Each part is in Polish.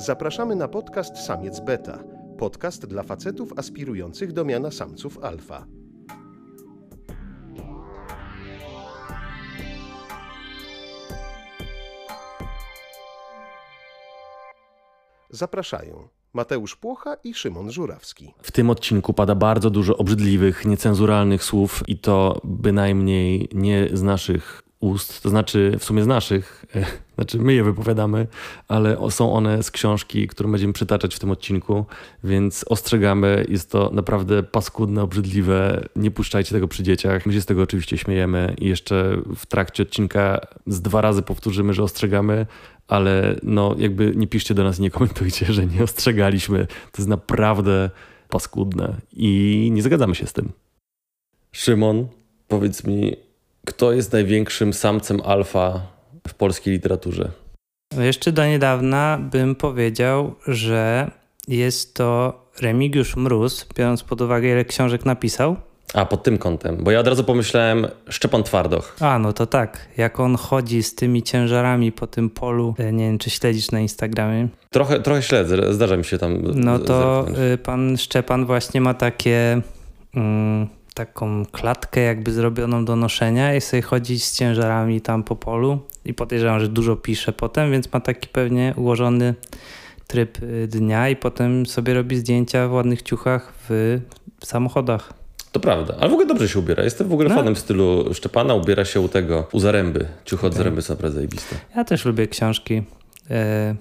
Zapraszamy na podcast Samiec Beta, podcast dla facetów aspirujących do miana samców alfa. Zapraszają Mateusz Płocha i Szymon Żurawski. W tym odcinku pada bardzo dużo obrzydliwych, niecenzuralnych słów i to bynajmniej nie z naszych ust, to znaczy w sumie z naszych, znaczy my je wypowiadamy, ale są one z książki, którą będziemy przytaczać w tym odcinku, więc ostrzegamy, jest to naprawdę paskudne, obrzydliwe, nie puszczajcie tego przy dzieciach. My się z tego oczywiście śmiejemy i jeszcze w trakcie odcinka z dwa razy powtórzymy, że ostrzegamy, ale no jakby nie piszcie do nas i nie komentujcie, że nie ostrzegaliśmy. To jest naprawdę paskudne i nie zgadzamy się z tym. Szymon, powiedz mi, kto jest największym samcem alfa w polskiej literaturze? No jeszcze do niedawna bym powiedział, że jest to Remigiusz Mróz, biorąc pod uwagę, ile książek napisał. A, pod tym kątem, bo ja od razu pomyślałem Szczepan Twardoch. A, no to tak. Jak on chodzi z tymi ciężarami po tym polu, e, nie wiem, czy śledzisz na Instagramie? Trochę, trochę śledzę, zdarza mi się tam No to zerknąć. Y, pan Szczepan właśnie ma takie... Mm, taką klatkę jakby zrobioną do noszenia i sobie chodzić z ciężarami tam po polu i podejrzewam, że dużo pisze potem, więc ma taki pewnie ułożony tryb y, dnia i potem sobie robi zdjęcia w ładnych ciuchach w samochodach. To prawda, ale w ogóle dobrze się ubiera. Jestem w ogóle no. fanem stylu Szczepana, ubiera się u tego, u Zaręby. Ciuchy od okay. Zaręby są naprawdę zajebiste. Ja też lubię książki. E,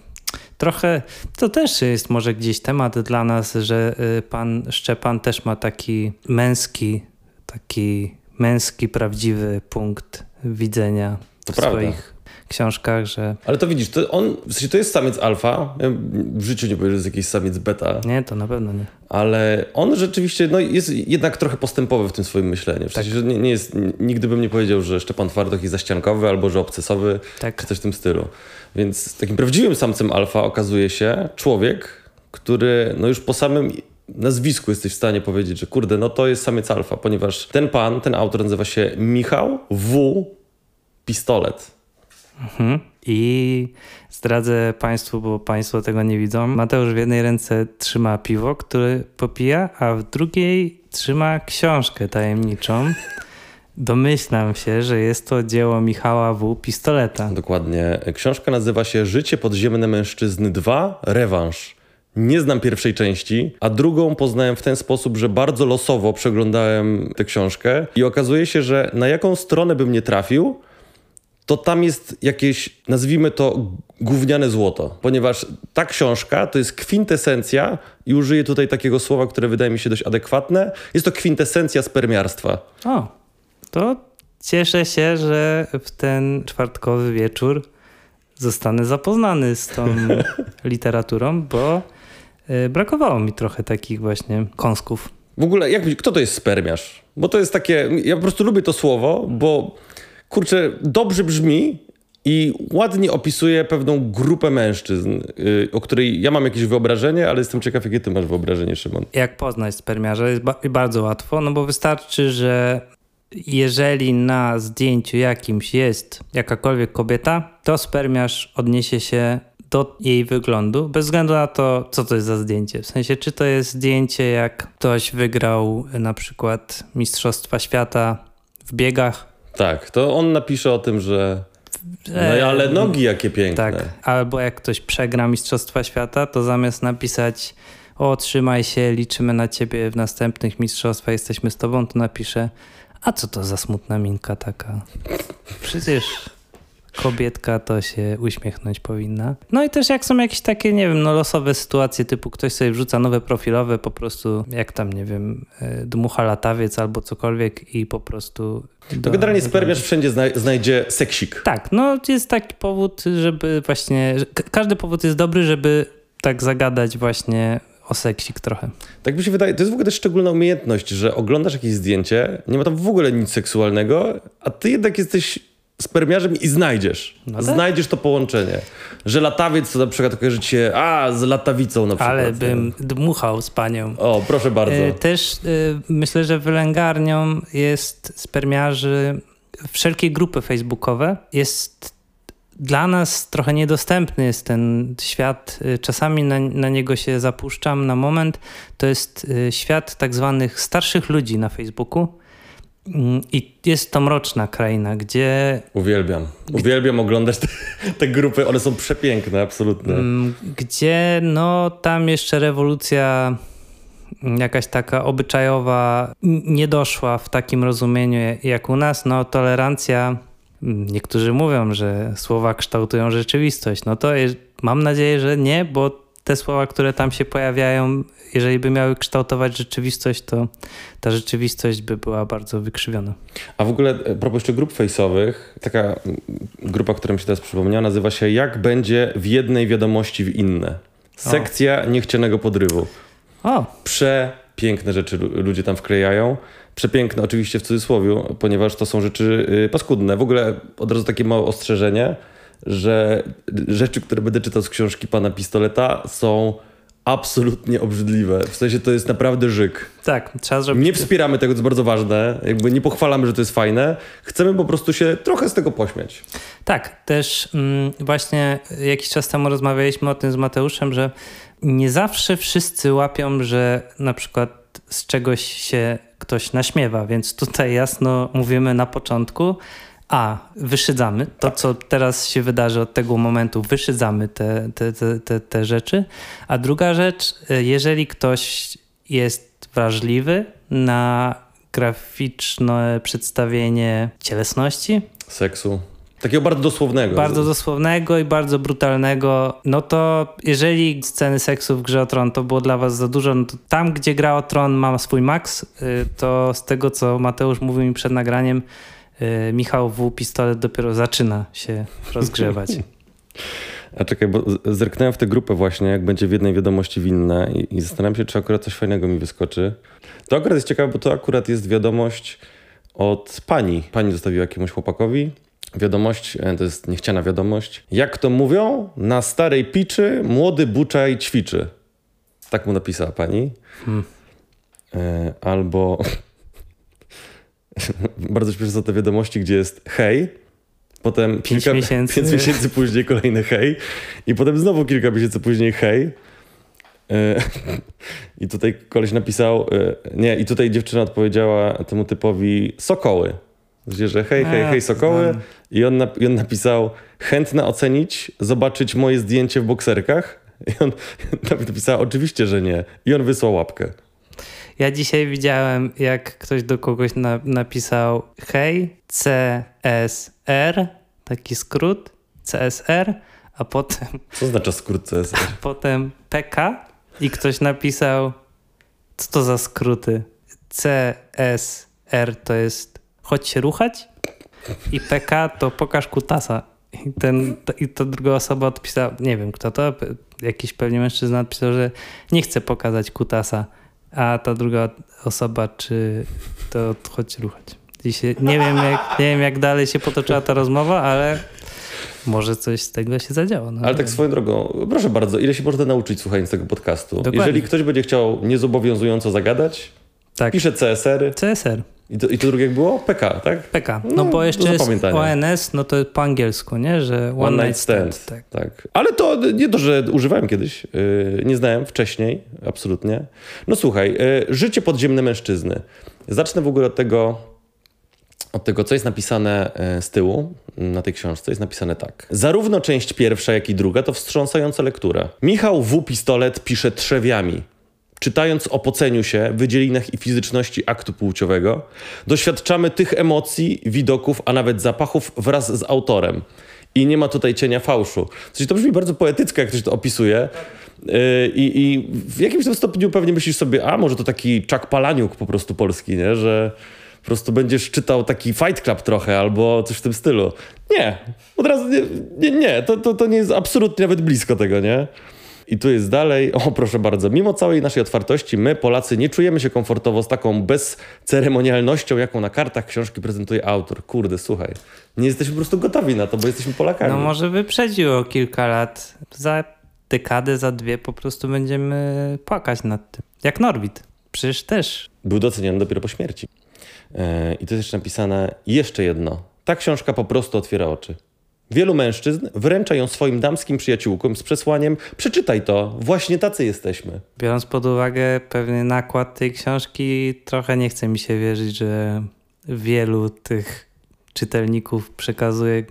trochę to też jest może gdzieś temat dla nas, że y, pan Szczepan też ma taki męski, taki męski, prawdziwy punkt widzenia to swoich książkach, że... Ale to widzisz, to on, w sensie to jest samiec alfa, ja w życiu nie powiem, że jest jakiś samiec beta. Nie, to na pewno nie. Ale on rzeczywiście no, jest jednak trochę postępowy w tym swoim myśleniu. W sensie, tak. że nie, nie, jest, nigdy bym nie powiedział, że Szczepan Twardoch jest zaściankowy albo że obcesowy, tak. czy coś w tym stylu. Więc takim prawdziwym samcem alfa okazuje się człowiek, który no już po samym nazwisku jesteś w stanie powiedzieć, że kurde, no to jest samiec alfa, ponieważ ten pan, ten autor nazywa się Michał W. Pistolet. Mhm. I zdradzę Państwu, bo Państwo tego nie widzą. Mateusz w jednej ręce trzyma piwo, które popija, a w drugiej trzyma książkę tajemniczą. Domyślam się, że jest to dzieło Michała W. Pistoleta. Dokładnie. Książka nazywa się Życie podziemne mężczyzny 2 Rewanż. Nie znam pierwszej części, a drugą poznałem w ten sposób, że bardzo losowo przeglądałem tę książkę i okazuje się, że na jaką stronę bym nie trafił, to tam jest jakieś, nazwijmy to, gówniane złoto, ponieważ ta książka to jest kwintesencja i użyję tutaj takiego słowa, które wydaje mi się dość adekwatne. Jest to kwintesencja spermiarstwa. O, to cieszę się, że w ten czwartkowy wieczór zostanę zapoznany z tą literaturą, bo y, brakowało mi trochę takich właśnie kąsków. W ogóle, jak, kto to jest spermiarz? Bo to jest takie, ja po prostu lubię to słowo, bo kurczę, dobrze brzmi i ładnie opisuje pewną grupę mężczyzn, yy, o której ja mam jakieś wyobrażenie, ale jestem ciekaw, jakie ty masz wyobrażenie, Szymon. Jak poznać spermiarza? Jest ba bardzo łatwo, no bo wystarczy, że jeżeli na zdjęciu jakimś jest jakakolwiek kobieta, to spermiarz odniesie się do jej wyglądu, bez względu na to, co to jest za zdjęcie. W sensie, czy to jest zdjęcie, jak ktoś wygrał na przykład Mistrzostwa Świata w biegach, tak, to on napisze o tym, że no ale nogi jakie piękne. Tak, albo jak ktoś przegra Mistrzostwa Świata, to zamiast napisać o trzymaj się, liczymy na ciebie w następnych mistrzostwach, jesteśmy z tobą, to napisze a co to za smutna minka taka? Przecież kobietka to się uśmiechnąć powinna. No i też jak są jakieś takie, nie wiem, no losowe sytuacje, typu ktoś sobie wrzuca nowe profilowe, po prostu jak tam, nie wiem, e, dmucha latawiec albo cokolwiek i po prostu... To generalnie spermiarz wszędzie znajdzie seksik. Tak, no jest taki powód, żeby właśnie... Każdy powód jest dobry, żeby tak zagadać właśnie o seksik trochę. Tak mi się wydaje, to jest w ogóle też szczególna umiejętność, że oglądasz jakieś zdjęcie, nie ma tam w ogóle nic seksualnego, a ty jednak jesteś spermiarzem i znajdziesz. No tak. Znajdziesz to połączenie. Że latawiec to na przykład kojarzy się, a z latawicą na przykład. Ale bym dmuchał z panią. O, proszę bardzo. E, też e, myślę, że wylęgarnią jest spermiarzy wszelkie grupy facebookowe. Jest dla nas trochę niedostępny jest ten świat. Y, czasami na, na niego się zapuszczam na moment. To jest y, świat tak zwanych starszych ludzi na Facebooku. Mm, I jest to mroczna kraina, gdzie. Uwielbiam. Uwielbiam oglądać te, te, grupy, one są przepiękne, absolutnie. Mm, gdzie, no, tam jeszcze rewolucja jakaś taka obyczajowa nie doszła w takim rozumieniu jak u nas. No, tolerancja Niektórzy mówią, że słowa kształtują rzeczywistość. No to jest, mam nadzieję, że nie, bo te słowa, które tam się pojawiają, jeżeli by miały kształtować rzeczywistość, to ta rzeczywistość by była bardzo wykrzywiona. A w ogóle, e, propos jeszcze grup face'owych, taka grupa, która mi się teraz przypomniała, nazywa się Jak będzie w jednej wiadomości w inne. Sekcja o. niechcianego podrywu. O. Przepiękne rzeczy ludzie tam wklejają przepiękne oczywiście w cudzysłowie, ponieważ to są rzeczy y, paskudne. W ogóle od razu takie małe ostrzeżenie, że rzeczy, które będę czytał z książki pana Pistoleta są absolutnie obrzydliwe. W sensie to jest naprawdę żyk. Tak, trzeba zrobić. Nie wspieramy tego, co jest bardzo ważne. Jakby nie pochwalamy, że to jest fajne. Chcemy po prostu się trochę z tego pośmiać. Tak, też mm, właśnie jakiś czas temu rozmawialiśmy o tym z Mateuszem, że nie zawsze wszyscy łapią, że na przykład z czegoś się ktoś naśmiewa, więc tutaj jasno mówimy na początku, a wyszydzamy to, co teraz się wydarzy od tego momentu, wyszydzamy te, te, te, te, rzeczy. A druga rzecz, jeżeli ktoś jest wrażliwy na graficzne przedstawienie cielesności, seksu, Takiego bardzo dosłownego. Bardzo dosłownego i bardzo brutalnego. No to jeżeli sceny seksu w grze o Tron to było dla was za dużo, no to tam, gdzie gra o Tron ma swój maks, y, to z tego, co Mateusz mówił mi przed nagraniem, y, Michał W. Pistolet dopiero zaczyna się rozgrzewać. A czekaj, bo zerknąłem w tę grupę właśnie, jak będzie w jednej wiadomości winne i, i zastanawiam się, czy akurat coś fajnego mi wyskoczy. To akurat jest ciekawe, bo to akurat jest wiadomość od pani. Pani zostawiła jakiemuś chłopakowi Wiadomość, e, to jest niechciana wiadomość. Jak to mówią, na starej piczy młody buczaj ćwiczy. Tak mu napisała pani. Hmm. E, albo bardzo śmieszne są te wiadomości, gdzie jest hej, potem pięć kilka miesięcy. pięć miesięcy później kolejny hej i potem znowu kilka miesięcy później hej. E, I tutaj koleś napisał, nie, i tutaj dziewczyna odpowiedziała temu typowi sokoły. Gdzie, że hej, hej, hej, sokoły. I on, I on napisał, chętna ocenić, zobaczyć moje zdjęcie w bokserkach. I on napisał, oczywiście, że nie. I on wysłał łapkę. Ja dzisiaj widziałem, jak ktoś do kogoś na, napisał hej, CSR, taki skrót, CSR, a potem... Co znaczy skrót CSR? A potem PK i ktoś napisał, co to za skróty? CSR to jest chodź się ruchać i PK to pokaż kutasa. I, ten, to, I to druga osoba odpisała, nie wiem kto to, jakiś pewnie mężczyzna odpisał, że nie chce pokazać kutasa, a ta druga osoba, czy to chodź ruchać. Dzisiaj, nie, wiem jak, nie wiem jak dalej się potoczyła ta rozmowa, ale może coś z tego się zadziało. No. Ale tak swoją drogą, proszę bardzo, ile się można nauczyć słuchając tego podcastu? Dokładnie. Jeżeli ktoś będzie chciał niezobowiązująco zagadać, tak. pisze CSR. CSR. I to, I to drugie jak było? PK, tak? PK. No, no bo jeszcze jest ONS, no to po angielsku, nie? Że One, one Night Stand. stand tak. tak. Ale to nie to, że używałem kiedyś. Yy, nie znałem wcześniej, absolutnie. No słuchaj, yy, życie podziemne mężczyzny. Zacznę w ogóle od tego, od tego, co jest napisane yy, z tyłu na tej książce. Jest napisane tak. Zarówno część pierwsza, jak i druga to wstrząsająca lektura. Michał W. Pistolet pisze trzewiami czytając o poceniu się, wydzielinach i fizyczności aktu płciowego, doświadczamy tych emocji, widoków, a nawet zapachów wraz z autorem. I nie ma tutaj cienia fałszu. Coś to brzmi bardzo poetycko, jak ktoś to opisuje. Yy, I, I, w jakimś tam stopniu pewnie myślisz sobie, a może to taki Czak Palaniuk po prostu polski, nie? że po prostu będziesz czytał taki Fight Club trochę albo coś w tym stylu. Nie, od razu nie, nie, nie. To, to, to nie jest absolutnie nawet blisko tego, nie? I tu jest dalej, o proszę bardzo, mimo całej naszej otwartości, my Polacy nie czujemy się komfortowo z taką bezceremonialnością, jaką na kartach książki prezentuje autor. Kurde, słuchaj, nie jesteśmy po prostu gotowi na to, bo jesteśmy Polakami. No może wyprzedził o kilka lat. Za dekadę, za dwie po prostu będziemy płakać nad tym. Jak Norwid. Przecież też. Był doceniony dopiero po śmierci. Yy, I to jest jeszcze napisane jeszcze jedno. Ta książka po prostu otwiera oczy. Wielu mężczyzn wręcza ją swoim damskim przyjaciółkom z przesłaniem przeczytaj to, właśnie tacy jesteśmy. Biorąc pod uwagę pewien nakład tej książki, trochę nie chce mi się wierzyć, że wielu tych czytelników przekazuje.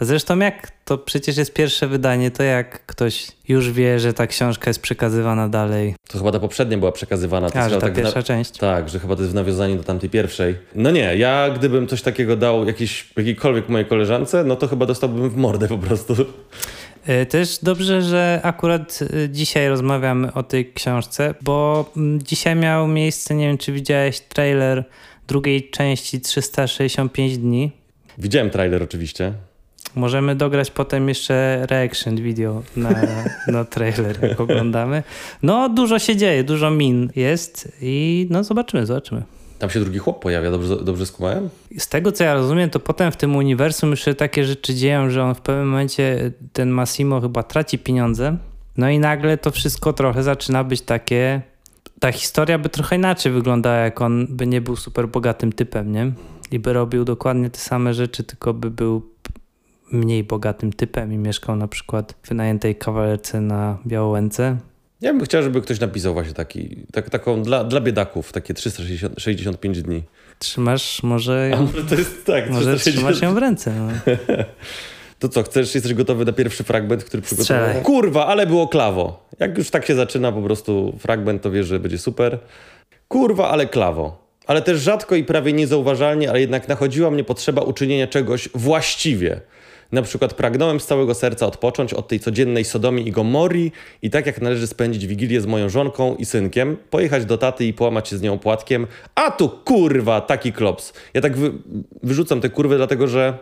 Zresztą jak to przecież jest pierwsze wydanie, to jak ktoś już wie, że ta książka jest przekazywana dalej. To chyba ta poprzednia była przekazywana. To A, że ta tak w na- pierwsza część. Tak, że chyba to jest w nawiązaniu do tamtej pierwszej. No nie, ja gdybym coś takiego dał jakiejś, jakiejkolwiek mojej koleżance, no to chyba dostałbym w mordę po prostu. Y, Też dobrze, że akurat y, dzisiaj rozmawiamy o tej książce, bo mm, dzisiaj miał miejsce, nie wiem czy widziałeś trailer drugiej części 365 dni. Widziałem trailer oczywiście. Możemy dograć potem jeszcze reaction video na, na trailer, jak oglądamy. No, dużo się dzieje, dużo min jest i no zobaczymy, zobaczymy. Tam się drugi chłop pojawia, dobrze, dobrze skumałem? Z tego co ja rozumiem, to potem w tym uniwersum już się takie rzeczy dzieją, że on w pewnym momencie, ten Massimo chyba traci pieniądze. No i nagle to wszystko trochę zaczyna być takie. Ta historia by trochę inaczej wyglądała, jak on by nie był super bogatym typem, nie? I by robił dokładnie te same rzeczy, tylko by był mniej bogatym typem i mieszkał na przykład w wynajętej kawalerce na Białołęce. Ja bym chciał, żeby ktoś napisał właśnie taki, tak, taką dla, dla biedaków, takie 365 dni. Trzymasz może, A może to jest tak, może 360 trzymasz ją w ręce. No. To co, chcesz, jesteś gotowy na pierwszy fragment, który przygotowałem? Kurwa, ale było klawo. Jak już tak się zaczyna po prostu fragment, to wiesz, że będzie super. Kurwa, ale klawo. Ale też rzadko i prawie niezauważalnie, ale jednak nachodziła mnie potrzeba uczynienia czegoś właściwie. Na przykład pragnąłem z całego serca odpocząć od tej codziennej Sodomii i Gomorii i tak jak należy spędzić Wigilię z moją żonką i synkiem, pojechać do taty i połamać się z nią płatkiem, a tu kurwa, taki klops. Ja tak wy, wyrzucam te kurwy dlatego, że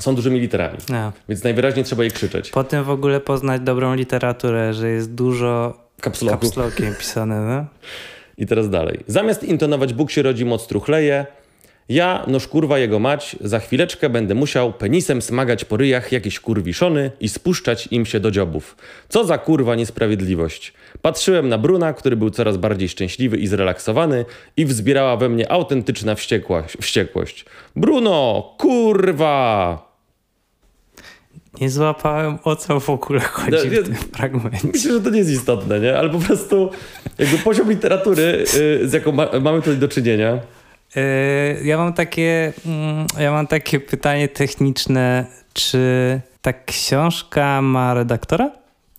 są dużymi literami. No. Więc najwyraźniej trzeba je krzyczeć. Po tym w ogóle poznać dobrą literaturę, że jest dużo kapslokiem pisane, no? I teraz dalej. Zamiast intonować Bóg się rodzi, moc truchleje, ja, noż kurwa jego mać, za chwileczkę będę musiał penisem smagać po ryjach jakieś kurwiszony i spuszczać im się do dziobów. Co za kurwa niesprawiedliwość. Patrzyłem na Bruna, który był coraz bardziej szczęśliwy i zrelaksowany i wzbierała we mnie autentyczna wściekłość. Bruno, kurwa! Nie złapałem o co w ogóle chodzi No, w tym fragmencie. Myślę, że to nie jest istotne, nie? Ale po prostu jakby poziom literatury, y, z jaką ma- mamy tutaj do czynienia, Ja mam takie, mm, ja mam takie pytanie techniczne, czy ta książka ma redaktora?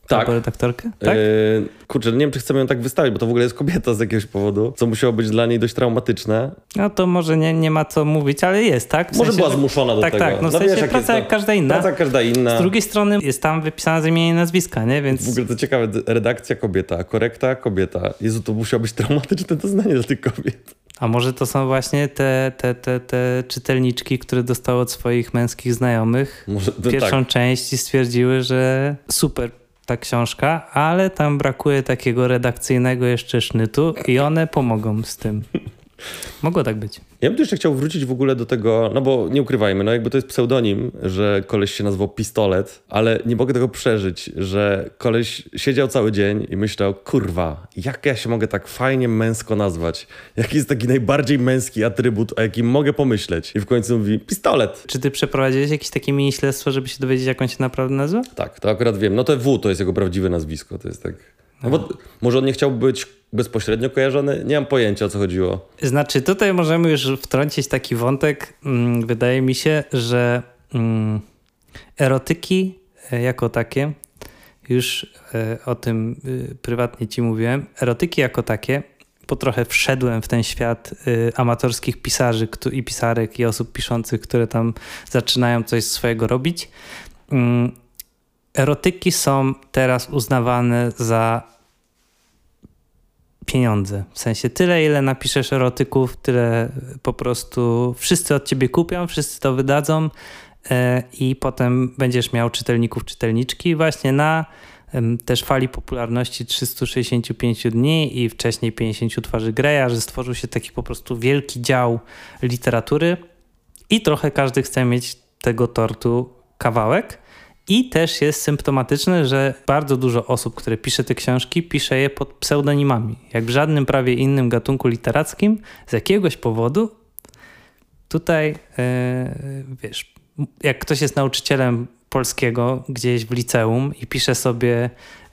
Tak. Albo redaktorkę? Tak? Yy, kurczę, nie wiem, czy chcemy ją tak wystawić, bo to w ogóle jest kobieta z jakiegoś powodu, co musiało być dla niej dość traumatyczne. No to może nie, nie ma co mówić, ale jest, tak? W Może sensie, była zmuszona do tak, tego. Tak, no w No sensie wiesz, jak praca jak każda inna. Praca każda inna. Z drugiej strony jest tam wypisane zmienienie nazwiska, nie? Więc W ogóle to ciekawe, redakcja kobieta, korekta kobieta. Jezu, to musiało być traumatyczne doznanie dla tych kobiet. A może to są właśnie te, te, te, te czytelniczki, które dostały od swoich męskich znajomych Może, no pierwszą tak. część i stwierdziły, że super ta książka, ale tam brakuje takiego redakcyjnego jeszcze sznytu i one pomogą z tym. Mogło tak być. Ja bym tu jeszcze chciał wrócić w ogóle do tego, no bo nie ukrywajmy, no jakby to jest pseudonim, że koleś się nazywał Pistolet, ale nie mogę tego przeżyć, że koleś siedział cały dzień i myślał, kurwa, jak ja się mogę tak fajnie męsko nazwać? Jaki jest taki najbardziej męski atrybut, o jakim mogę pomyśleć? I w końcu mówi, Pistolet. Czy ty przeprowadziłeś jakieś takie mini śledztwo, żeby się dowiedzieć, jak on się naprawdę nazywa? Tak, to akurat wiem. No to W to jest jego prawdziwe nazwisko, to jest tak... No bo może on nie chciał być bezpośrednio kojarzony? Nie mam pojęcia, o co chodziło. Znaczy, tutaj możemy już wtrącić taki wątek. Mm, Wydaje mi się, że mm, erotyki e, jako takie, już e, o tym y, prywatnie ci mówiłem, erotyki jako takie, bo trochę wszedłem w ten świat amatorskich pisarzy i pisarek i osób piszących, które tam zaczynają coś swojego robić. Mm, Erotyki są teraz uznawane za pieniądze. W sensie tyle, ile napiszesz erotyków, tyle po prostu wszyscy od ciebie kupią, wszyscy to wydadzą e, i potem będziesz miał czytelników, czytelniczki właśnie na też fali popularności 365 dni i wcześniej 50 twarzy Greya, że stworzył się taki po prostu wielki dział literatury i trochę każdy chce mieć tego tortu kawałek. I też jest symptomatyczne, że bardzo dużo osób, które pisze te książki, pisze je pod pseudonimami. Jak w żadnym prawie innym gatunku literackim, z jakiegoś powodu tutaj, e, wiesz, jak ktoś jest nauczycielem polskiego gdzieś w liceum i pisze sobie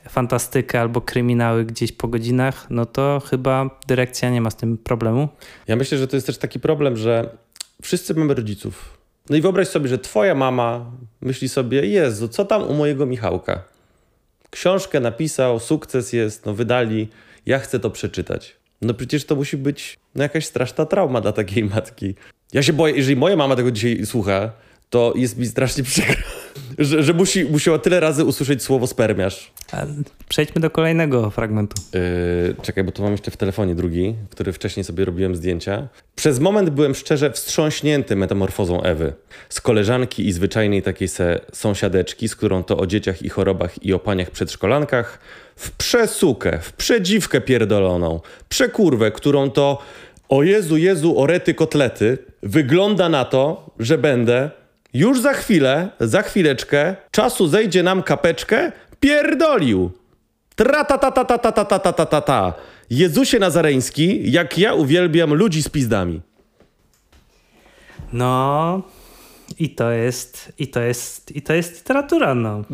fantastykę albo kryminały gdzieś po godzinach, no to chyba dyrekcja nie ma z tym problemu. Ja myślę, że to jest też taki problem, że wszyscy mamy rodziców. No i wyobraź sobie, że twoja mama myśli sobie, Jezu, co tam u mojego Michałka? Książkę napisał, sukces jest, no wydali, ja chcę to przeczytać. No przecież to musi być no, jakaś straszna trauma dla takiej matki. Ja się boję, jeżeli moja mama tego dzisiaj słucha, to jest mi strasznie przykro, że, że musi, musiała tyle razy usłyszeć słowo spermiarz. Przejdźmy do kolejnego fragmentu. Yy, czekaj, bo tu mam jeszcze w telefonie drugi, który wcześniej sobie robiłem zdjęcia. Przez moment byłem szczerze wstrząśnięty metamorfozą Ewy. Z koleżanki i zwyczajnej takiej se sąsiadeczki, z którą to o dzieciach i chorobach i o paniach przedszkolankach, w przesukę, w przedziwkę pierdoloną, przekurwę, którą to o Jezu, Jezu, orety kotlety, wygląda na to, że będę już za chwilę, za chwileczkę, czasu zejdzie nam kapeczkę, pierdolił. Tra ta ta ta ta ta ta ta ta ta ta ta. Jezusie Nazareński, jak ja uwielbiam ludzi z pizdami. No i to jest, i to jest, i to jest literatura, no.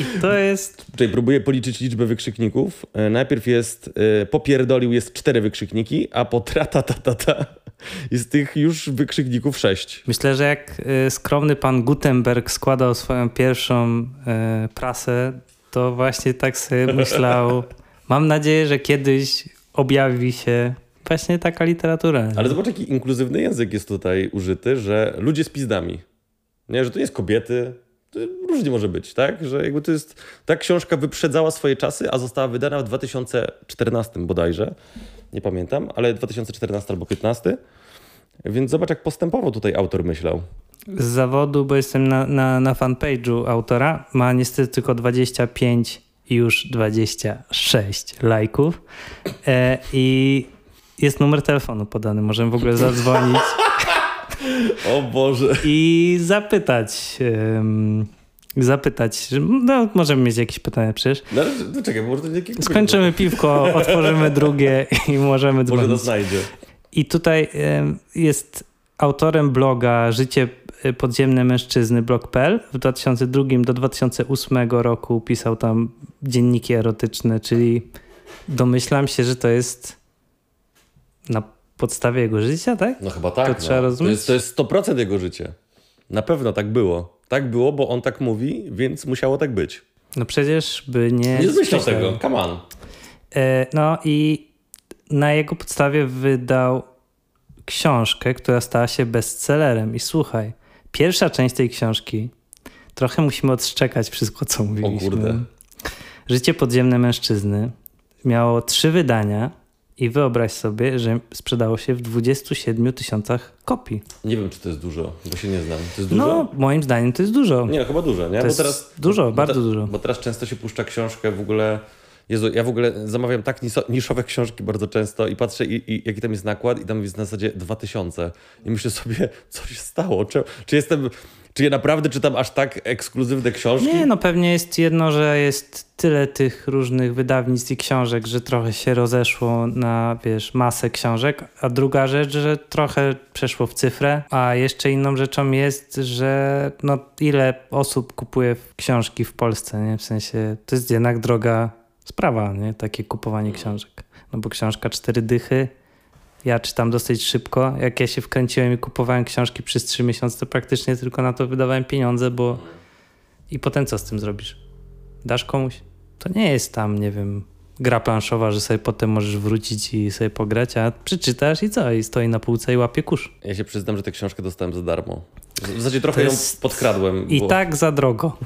I to jest... Tutaj próbuję policzyć liczbę wykrzykników. E, Najpierw jest, e, popierdolił jest cztery wykrzykniki, a po tra ta ta ta ta jest tych już wykrzykników sześć. Myślę, że jak y, skromny pan Gutenberg składał swoją pierwszą y, prasę, to właśnie tak sobie myślał. Mam nadzieję, że kiedyś objawi się właśnie taka literatura. Ale zobacz, jaki inkluzywny język jest tutaj użyty, że ludzie z pizdami. Nie, że to nie jest kobiety. To różnie może być, tak? Że jakby to jest. Ta książka wyprzedzała swoje czasy, a została wydana w 2014 bodajże. Nie pamiętam, ale 2014 albo 15. Więc zobacz, jak postępowo tutaj autor myślał. Z zawodu, bo jestem na, na, na fanpage'u autora, ma niestety tylko 25 i już 26 lajków. E, I jest numer telefonu podany. Możemy w ogóle zadzwonić O Boże. i zapytać. em, zapytać. No, możemy mieć jakieś pytania przecież. No, no czekaj, bo może jakiś- Skończymy piwko, otworzymy drugie i możemy Może dzwonić. to znajdzie. I tutaj jest autorem bloga Życie podziemne mężczyzny blog.pl. W 2002 do 2008 roku pisał tam dzienniki erotyczne, czyli domyślam się, że to jest na podstawie jego życia, tak? No chyba tak. To no. trzeba To rozumieć? jest, to jest 100% jego życia. Na pewno tak było. Tak było, bo on tak mówi, więc musiało tak być. No przecież by nie... Nie zmyślał tego. Come on. E, No i na jego podstawie wydał książkę, która stała się bestsellerem. I słuchaj, pierwsza część tej książki, trochę musimy odszczekać wszystko, co mówiliśmy. kurde. Życie podziemne mężczyzny miało trzy wydania i wyobraź sobie, że sprzedało się w 27 tysiącach kopii. Nie wiem, czy to jest dużo, bo się nie znam. To jest dużo? No, moim zdaniem to jest dużo. Nie, no chyba dużo, nie? To jest dużo, bo bardzo te- dużo. Bo teraz często się puszcza książkę w ogóle. Jezu, ja w ogóle zamawiam tak niszowe książki bardzo często i patrzę, i, i, jaki tam jest nakład, i tam jest na zasadzie 2000. I myślę sobie, co się stało? Czy, czy jestem. Czy ja naprawdę czytam aż tak ekskluzywne książki? Nie, no pewnie jest jedno, że jest tyle tych różnych wydawnictw i książek, że trochę się rozeszło na, wiesz, masę książek, a druga rzecz, że trochę przeszło w cyfrę, a jeszcze inną rzeczą jest, że no ile osób kupuje książki w Polsce, nie? W sensie, to jest jednak droga sprawa, nie? Takie kupowanie książek. No bo książka cztery dychy, ja czytam dosyć szybko. Jak ja się wkręciłem i kupowałem książki przez trzy miesiące, to praktycznie tylko na to wydawałem pieniądze, bo i potem co z tym zrobisz? Dasz komuś? To nie jest tam, nie wiem, gra planszowa, że sobie potem możesz wrócić i sobie pograć, a przeczytasz i co? I stoi na półce i łapie kurz. Ja się przyznam, że tę książkę dostałem za darmo. W zasadzie trochę To ją jest- podkradłem. I bo... tak za drogo.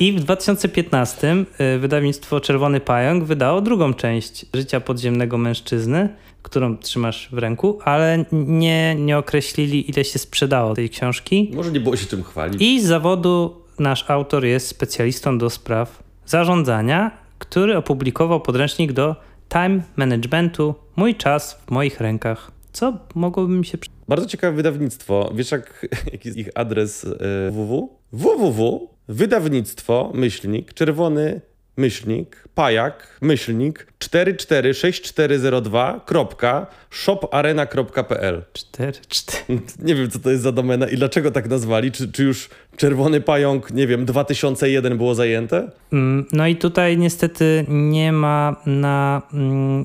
I w 2015 y, wydawnictwo Czerwony Pająk wydało drugą część Życia podziemnego mężczyzny, którą trzymasz w ręku, ale nie, nie określili, ile się sprzedało tej książki. Może nie było się czym chwalić. I z zawodu nasz autor jest specjalistą do spraw zarządzania, który opublikował podręcznik do time managementu Mój czas w moich rękach. Co mogłoby mi się przy- Bardzo ciekawe wydawnictwo. Wiesz, jak, jaki jest ich adres e, www? www. Wydawnictwo, myślnik, czerwony myślnik, pajak, myślnik 446402.shoparena.pl 4, 4. Nie wiem, co to jest za domena i dlaczego tak nazwali. Czy, czy już Czerwony Pająk, nie wiem, 2001 było zajęte? Mm, No i tutaj niestety nie ma na. mm,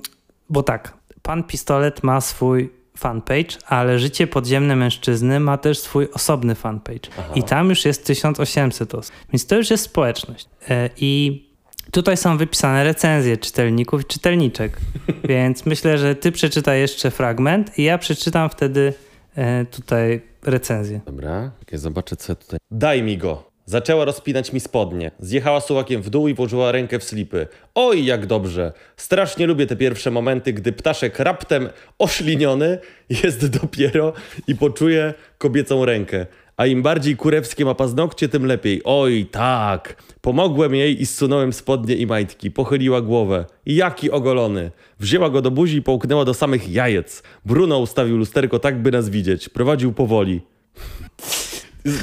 Bo tak, pan Pistolet ma swój fanpage, ale Życie Podziemne Mężczyzny ma też swój osobny fanpage. I tam już jest 1800 osób. Więc to już jest społeczność. E, I tutaj są wypisane recenzje czytelników i czytelniczek. Więc myślę, że ty przeczytaj jeszcze fragment i ja przeczytam wtedy e, tutaj recenzję. Dobra, ja zobaczę, co tutaj. Daj mi go. Zaczęła rozpinać mi spodnie. Zjechała sułakiem w dół i włożyła rękę w slipy. Oj, jak dobrze. Strasznie lubię te pierwsze momenty, gdy ptaszek raptem ośliniony jest dopiero i poczuje kobiecą rękę. A im bardziej kurewskie ma paznokcie, tym lepiej. Oj, tak. Pomogłem jej i zsunąłem spodnie i majtki. Pochyliła głowę. Jaki ogolony. Wzięła go do buzi i połknęła do samych jajec. Bruno ustawił lusterko tak, by nas widzieć. Prowadził powoli.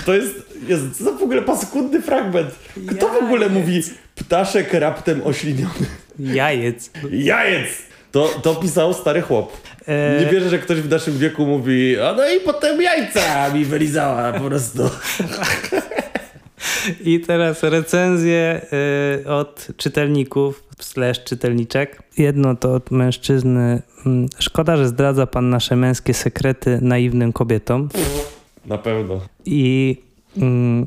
To jest, jest co za w ogóle paskudny fragment. Kto w ogóle mówi ptaszek raptem ośliniony? Jajec. Jajec! To, to pisał stary chłop. E, Nie wierzę, że ktoś w naszym wieku mówi, a no i potem jajca mi wylizała po prostu. I teraz recenzje y, od czytelników slash czytelniczek. Jedno to od mężczyzny. Mm, Szkoda, że zdradza pan nasze męskie sekrety naiwnym kobietom. Na pewno. I mm,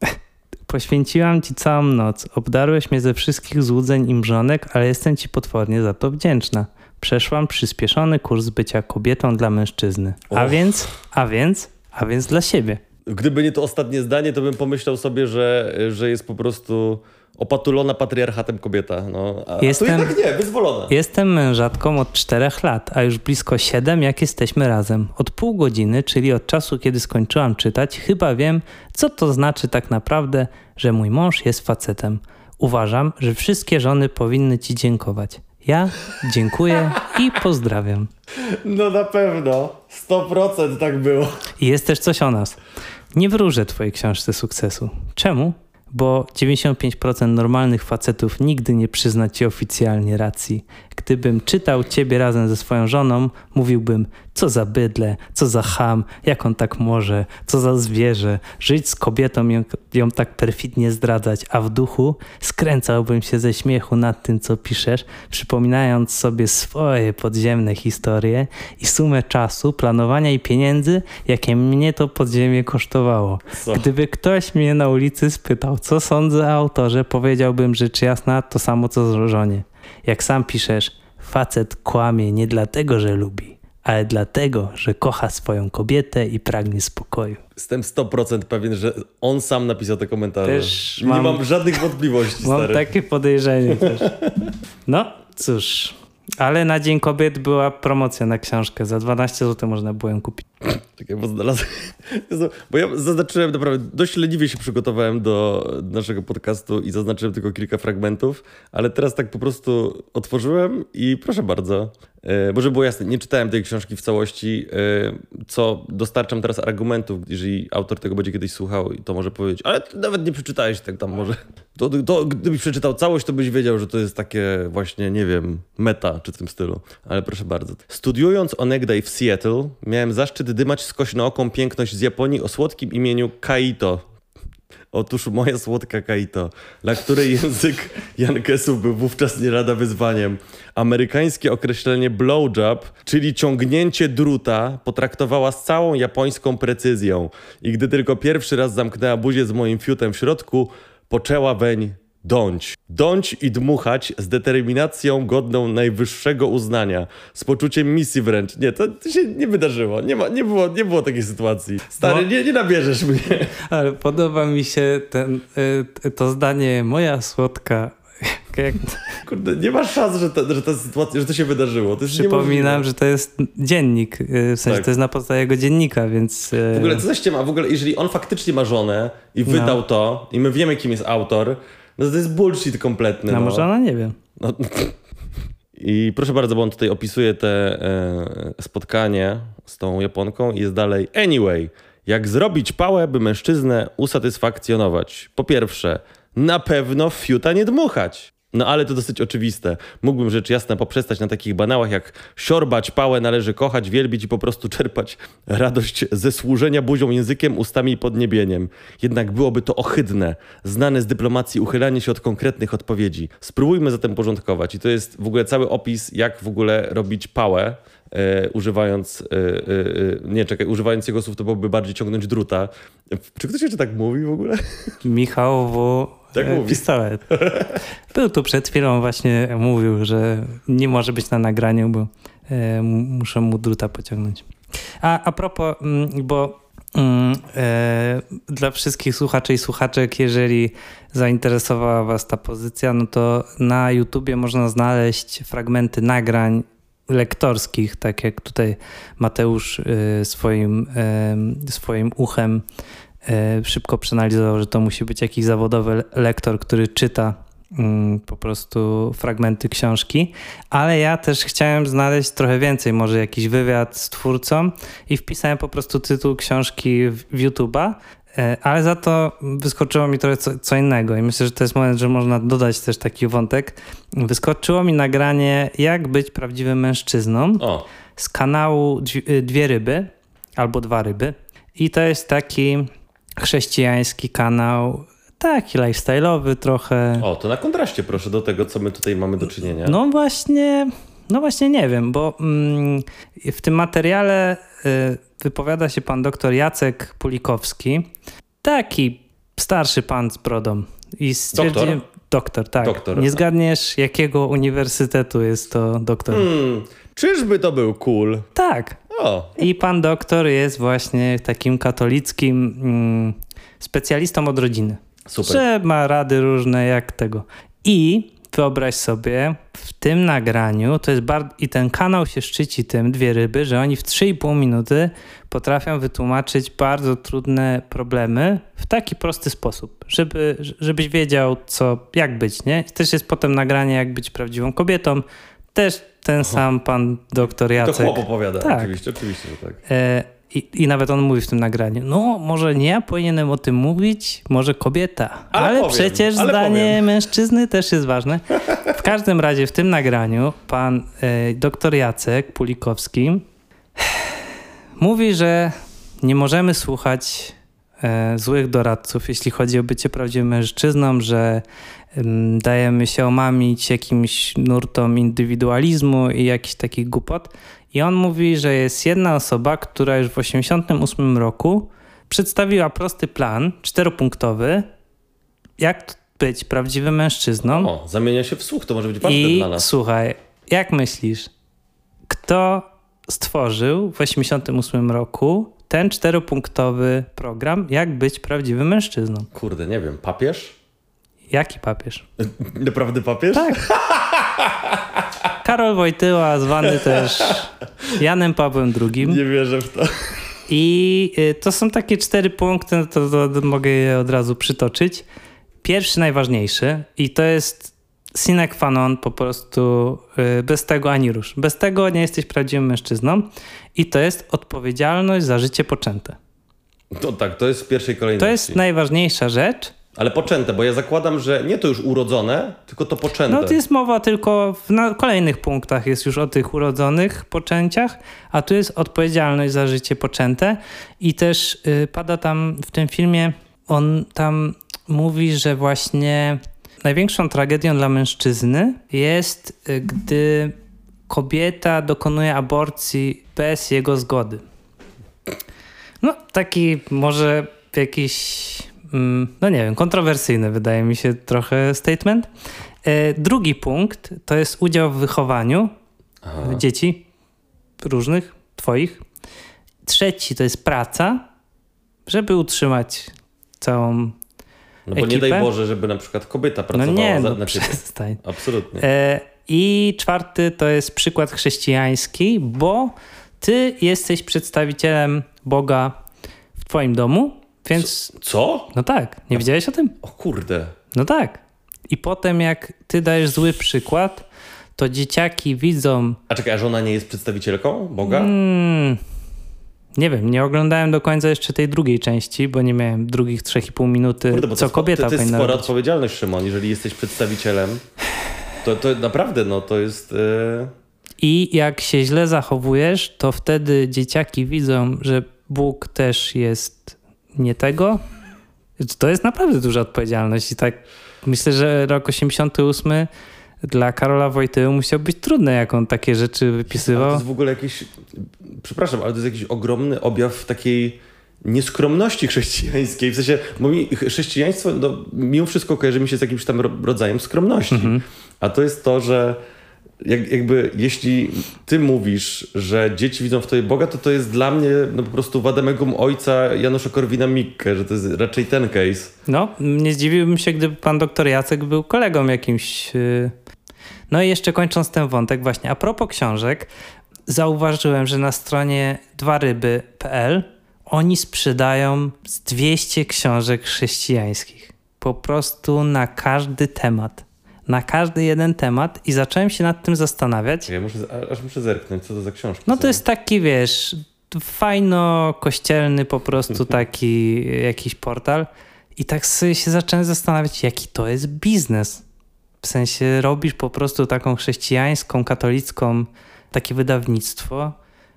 poświęciłam ci całą noc. Obdarłeś mnie ze wszystkich złudzeń i mrzonek, ale jestem ci potwornie za to wdzięczna. Przeszłam przyspieszony kurs bycia kobietą dla mężczyzny. A więc, a więc, a więc dla siebie. Gdyby nie to ostatnie zdanie, to bym pomyślał sobie, że, że jest po prostu opatulona patriarchatem kobieta. No, a Jestem- tu jednak nie, wyzwolona. Jestem mężatką od czterech lat, a już blisko siedem, jak jesteśmy razem. Od pół godziny, czyli od czasu, kiedy skończyłam czytać, chyba wiem, co to znaczy tak naprawdę, że mój mąż jest facetem. Uważam, że wszystkie żony powinny ci dziękować. Ja dziękuję i pozdrawiam. No na pewno. 100% tak było. I jest też coś o nas. Nie wróżę twojej książce sukcesu. Czemu? Bo 95% normalnych facetów nigdy nie przyzna ci oficjalnie racji. Gdybym czytał ciebie razem ze swoją żoną, mówiłbym, co za bydle, co za ham, jak on tak może, co za zwierzę, żyć z kobietą ją, ją tak perfidnie zdradzać, a w duchu skręcałbym się ze śmiechu nad tym, co piszesz, przypominając sobie swoje podziemne historie i sumę czasu, planowania i pieniędzy, jakie mnie to podziemie kosztowało. Co? Gdyby ktoś mnie na ulicy spytał, co sądzę o autorze, powiedziałbym rzecz jasna to samo co z żonie. Jak sam piszesz, facet kłamie nie dlatego, że lubi, ale dlatego, że kocha swoją kobietę i pragnie spokoju. Jestem 100% pewien, że on sam napisał te komentarze. Też Nie mam- mam żadnych wątpliwości, Mam stary. takie podejrzenie też. No, cóż. Ale na Dzień Kobiet była promocja na książkę. Za 12 zł można było ją kupić. Czekaj, bo znalazłem... Bo ja zaznaczyłem naprawdę, dość leniwie się przygotowałem do naszego podcastu i zaznaczyłem tylko kilka fragmentów, ale teraz tak po prostu otworzyłem i proszę bardzo. E, Bo żeby było jasne, nie czytałem tej książki w całości, e, co dostarczam teraz argumentów, jeżeli autor tego będzie kiedyś słuchał, to może powiedzieć, ale nawet nie przeczytałeś tak tam może. To, to gdybyś przeczytał całość, to byś wiedział, że to jest takie właśnie, nie wiem, meta czy w tym stylu. Ale proszę bardzo. Studiując onegdaj w Seattle, miałem zaszczyt dymać skośnooką piękność z Japonii o słodkim imieniu Kaito. Otóż moja słodka Kaito, dla której język Jankesów był wówczas nie lada wyzwaniem. Amerykańskie określenie blowjob, czyli ciągnięcie druta, potraktowała z całą japońską precyzją. I gdy tylko pierwszy raz zamknęła buzię z moim fiutem w środku, poczęła weń dąć. Dąć i dmuchać z determinacją godną najwyższego uznania. Z poczuciem misji wręcz. Nie, to, to się nie wydarzyło. Nie, ma, nie, było, nie było takiej sytuacji. Stary, No. nie, nie nabierzesz mnie. Ale podoba mi się ten, y, to zdanie moja słodka. Jak Kurde, nie ma szans, że, to, że ta sytuacja, że to się wydarzyło. To przypominam, że to jest dziennik. y, W sensie Tak. to jest na podstawie jego dziennika, więc. y, W ogóle co za ściema, w ogóle jeżeli on faktycznie ma żonę i wydał No. to i my wiemy kim jest autor, no to jest bullshit kompletny. No, no. może ona nie wiem. No. I proszę bardzo, bo on tutaj opisuje te e, spotkanie z tą Japonką i jest dalej. Anyway, jak zrobić pałę, by mężczyznę usatysfakcjonować? Po pierwsze, Na pewno fiuta nie dmuchać. No ale to dosyć oczywiste. Mógłbym rzecz jasna poprzestać na takich banałach jak siorbać pałę należy kochać, wielbić i po prostu czerpać radość ze służenia buzią, językiem, ustami i podniebieniem. Jednak byłoby to ohydne, znane z dyplomacji uchylanie się od konkretnych odpowiedzi. Spróbujmy zatem porządkować i to jest w ogóle cały opis, jak w ogóle robić pałę. E, używając, e, e, nie czekaj, używając jego słów to byłoby bardziej ciągnąć druta. Czy ktoś jeszcze tak mówi w ogóle? Michał Tak e, mówi. pistolet. Był tu przed chwilą właśnie mówił, że nie może być na nagraniu, bo e, muszę mu druta pociągnąć. A, a propos, mm, bo mm, e, dla wszystkich słuchaczy i słuchaczek, jeżeli zainteresowała was ta pozycja, no to na YouTubie można znaleźć fragmenty nagrań lektorskich, tak jak tutaj Mateusz e, swoim, e, swoim uchem szybko przeanalizował, że to musi być jakiś zawodowy le- lektor, który czyta mm, po prostu fragmenty książki, ale ja też chciałem znaleźć trochę więcej, może jakiś wywiad z twórcą i wpisałem po prostu tytuł książki w, YouTube'a, e, ale za to wyskoczyło mi trochę co, co innego i myślę, że to jest moment, że można dodać też taki wątek. Wyskoczyło mi nagranie Jak być prawdziwym mężczyzną O, z kanału Dwie Ryby albo Dwa Ryby. I to jest taki chrześcijański kanał, taki lifestyle'owy trochę. o, to na kontraście proszę do tego, co my tutaj mamy do czynienia. No właśnie, no właśnie nie wiem, bo mm, w tym materiale y, wypowiada się pan doktor Jacek Pulikowski, taki starszy pan z brodą. I stwierdziłem, doktor, tak. Doktor. Nie zgadniesz, jakiego uniwersytetu jest to doktor. Hmm, czyżby to był cool? Tak, O, I pan doktor jest właśnie takim katolickim mm, specjalistą od rodziny. super. Że ma rady różne jak tego. I wyobraź sobie, w tym nagraniu, to jest bardzo, i ten kanał się szczyci tym, dwie ryby, że oni w 3,5 minuty potrafią wytłumaczyć bardzo trudne problemy w taki prosty sposób, żeby, żebyś wiedział, co, jak być, nie? Też jest potem nagranie, jak być prawdziwą kobietą. Też ten sam pan doktor To Jacek. chłop opowiada, Tak. oczywiście, oczywiście, że tak. E, i, I nawet on mówi w tym nagraniu, no może nie ja powinienem o tym mówić, może kobieta, Ale ale, powiem, przecież ale zdanie powiem. mężczyzny też jest ważne. W każdym razie w tym nagraniu pan e, doktor Jacek Pulikowski mówi, że nie możemy słuchać złych doradców, jeśli chodzi o bycie prawdziwym mężczyzną, że em, dajemy się omamić jakimś nurtom indywidualizmu i jakichś takich głupot. I on mówi, że jest jedna osoba, która już w 1988 roku przedstawiła prosty plan, czteropunktowy, jak być prawdziwym mężczyzną. O, zamienia się w słuch, to może być ważne I dla nas. słuchaj, jak myślisz, kto stworzył w 1988 roku ten czteropunktowy program, jak być prawdziwym mężczyzną? Kurde, nie wiem, papież? Jaki papież? Naprawdę papież? Tak. Karol Wojtyła, zwany też Janem Pawłem II. Nie wierzę w to. I y, to są takie cztery punkty, no to, to, to mogę je od razu przytoczyć. Pierwszy, najważniejszy, i to jest sine qua non, po prostu y, bez tego ani rusz. Bez tego nie jesteś prawdziwym mężczyzną, i to jest odpowiedzialność za życie poczęte. To tak, to jest w pierwszej To kolejności. jest najważniejsza rzecz. Ale poczęte, bo ja zakładam, że nie to już urodzone, tylko to poczęte. No to jest mowa tylko w na kolejnych punktach jest już o tych urodzonych poczęciach, a tu jest odpowiedzialność za życie poczęte i też y, pada tam w tym filmie, on tam mówi, że właśnie największą tragedią dla mężczyzny jest, y, gdy kobieta dokonuje aborcji bez jego zgody. No taki może jakiś, mm, no nie wiem, kontrowersyjny wydaje mi się trochę statement. E, Drugi punkt to jest udział w wychowaniu Aha. dzieci różnych, twoich. Trzeci to jest praca, żeby utrzymać całą... No bo nie ekipę? daj Boże, żeby na przykład kobieta No pracowała nie, za, no na przestań. Absolutnie. E, I czwarty to jest przykład chrześcijański, bo ty jesteś przedstawicielem Boga w twoim domu, więc Co? no tak, nie wiedziałeś o tym? O kurde. No tak. I potem jak ty dajesz zły przykład, to dzieciaki widzą A czekaj, a żona nie jest przedstawicielką Boga? mm, Nie wiem, nie oglądałem do końca jeszcze tej drugiej części, bo nie miałem drugich 3,5 minuty, Kurde, bo co to, kobieta to, to jest spora robić. odpowiedzialność, Szymon, jeżeli jesteś przedstawicielem. To, to naprawdę, no to jest... e, I jak się źle zachowujesz, to wtedy dzieciaki widzą, że Bóg też jest nie tego. To jest naprawdę duża odpowiedzialność. I tak myślę, że rok 88 dla Karola Wojtyły musiał być trudny, jak on takie rzeczy Ale to wypisywał. jest w ogóle jakiś, przepraszam, ale to jest jakiś ogromny objaw takiej nieskromności chrześcijańskiej. W sensie, bo mi chrześcijaństwo no, mimo wszystko kojarzy mi się z jakimś tam ro- rodzajem skromności. Mhm. A to jest to, że jak, jakby jeśli ty mówisz, że dzieci widzą w tobie Boga, to to jest dla mnie no, po prostu wademegum ojca Janusza Korwina-Mikke, że to jest raczej ten case. No, nie zdziwiłbym się, gdyby pan doktor Jacek był kolegą jakimś. yy. No i jeszcze kończąc ten wątek, właśnie a propos książek, zauważyłem, że na stronie dwaryby.pl oni sprzedają z 200 książek chrześcijańskich. Po prostu na każdy temat. Na każdy jeden temat i zacząłem się nad tym zastanawiać. Ja muszę, aż muszę zerknąć, co to za książki No to jest taki, wiesz, fajno kościelny po prostu taki jakiś portal. I tak sobie się zacząłem zastanawiać, jaki to jest biznes. W sensie robisz po prostu taką chrześcijańską, katolicką takie wydawnictwo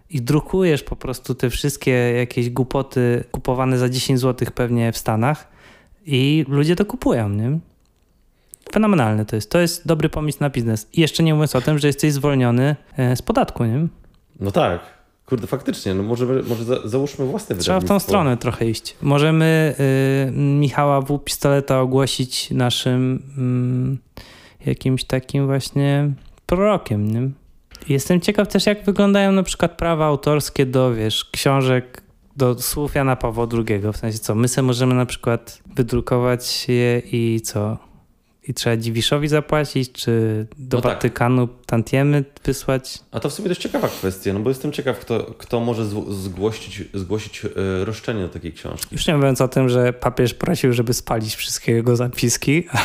i drukujesz po prostu te wszystkie jakieś głupoty kupowane za 10 zł pewnie w Stanach i ludzie to kupują, nie? Fenomenalne to jest. To jest dobry pomysł na biznes. I jeszcze nie mówiąc o tym, że jesteś zwolniony e, z podatku, nie? No tak. Kurde, faktycznie, no może, może za, załóżmy własne Trzeba w tą stronę trochę iść. Możemy y, Michała W. Pistoleta ogłosić naszym mm, jakimś takim właśnie prorokiem. Nie? Jestem ciekaw też, jak wyglądają na przykład prawa autorskie do, wiesz, książek, do słów Jana Pawła II. W sensie co, my sobie możemy na przykład wydrukować je i co? I trzeba Dziwiszowi zapłacić, czy do No tak. Watykanu tantiemy wysłać? A to w sumie dość ciekawa kwestia, no bo jestem ciekaw, kto, kto może zgłosić, zgłosić e, roszczenie do takiej książki. Już nie mówiąc o tym, że papież prosił, żeby spalić wszystkie jego zapiski, ale...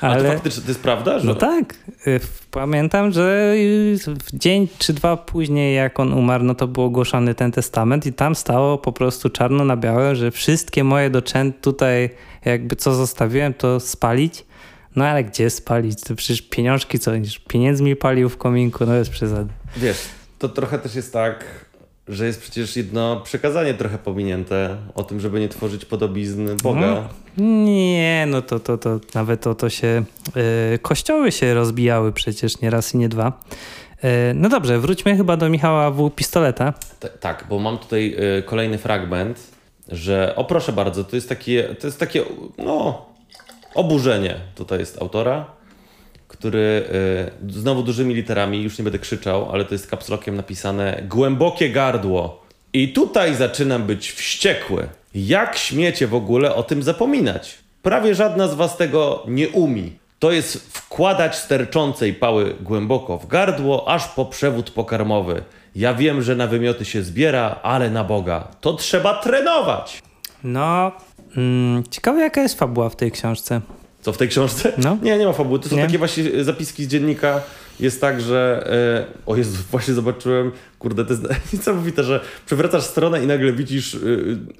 Ale to faktycznie to jest prawda, że no tak, y, pamiętam, że y, w dzień czy dwa później, jak on umarł, no to był ogłoszony ten testament i tam stało po prostu czarno na białe, że wszystkie moje doczęty tutaj, jakby co zostawiłem, to spalić. No ale gdzie spalić? To przecież pieniążki, co pieniędzmi palił w kominku, no jest przesady. wiesz, to trochę też jest tak, że jest przecież jedno przekazanie trochę pominięte o tym, żeby nie tworzyć podobizn Boga. No. Nie, no to, to, to nawet to, to się. y, kościoły się rozbijały przecież nie raz i nie dwa. Y, no dobrze, wróćmy chyba do Michała W. Pistoleta. T- tak, bo mam tutaj e, kolejny fragment, że o proszę bardzo, to jest takie, to jest takie no, oburzenie tutaj jest autora, który e, znowu dużymi literami, już nie będę krzyczał, ale to jest kapslokiem napisane głębokie gardło. I tutaj zaczynam być wściekły. Jak śmiecie w ogóle o tym zapominać? Prawie żadna z was tego nie umi. To jest wkładać sterczącej pały głęboko w gardło, aż po przewód pokarmowy. Ja wiem, że na wymioty się zbiera, ale na Boga. To trzeba trenować. No, mm, ciekawe jaka jest fabuła w tej książce. Co w tej książce? No. Nie, nie ma fabuły. To są Nie? takie właśnie zapiski z dziennika. Jest tak, że. E, o Jezu, właśnie zobaczyłem. Kurde, to jest niesamowite, że przewracasz stronę i nagle widzisz. e,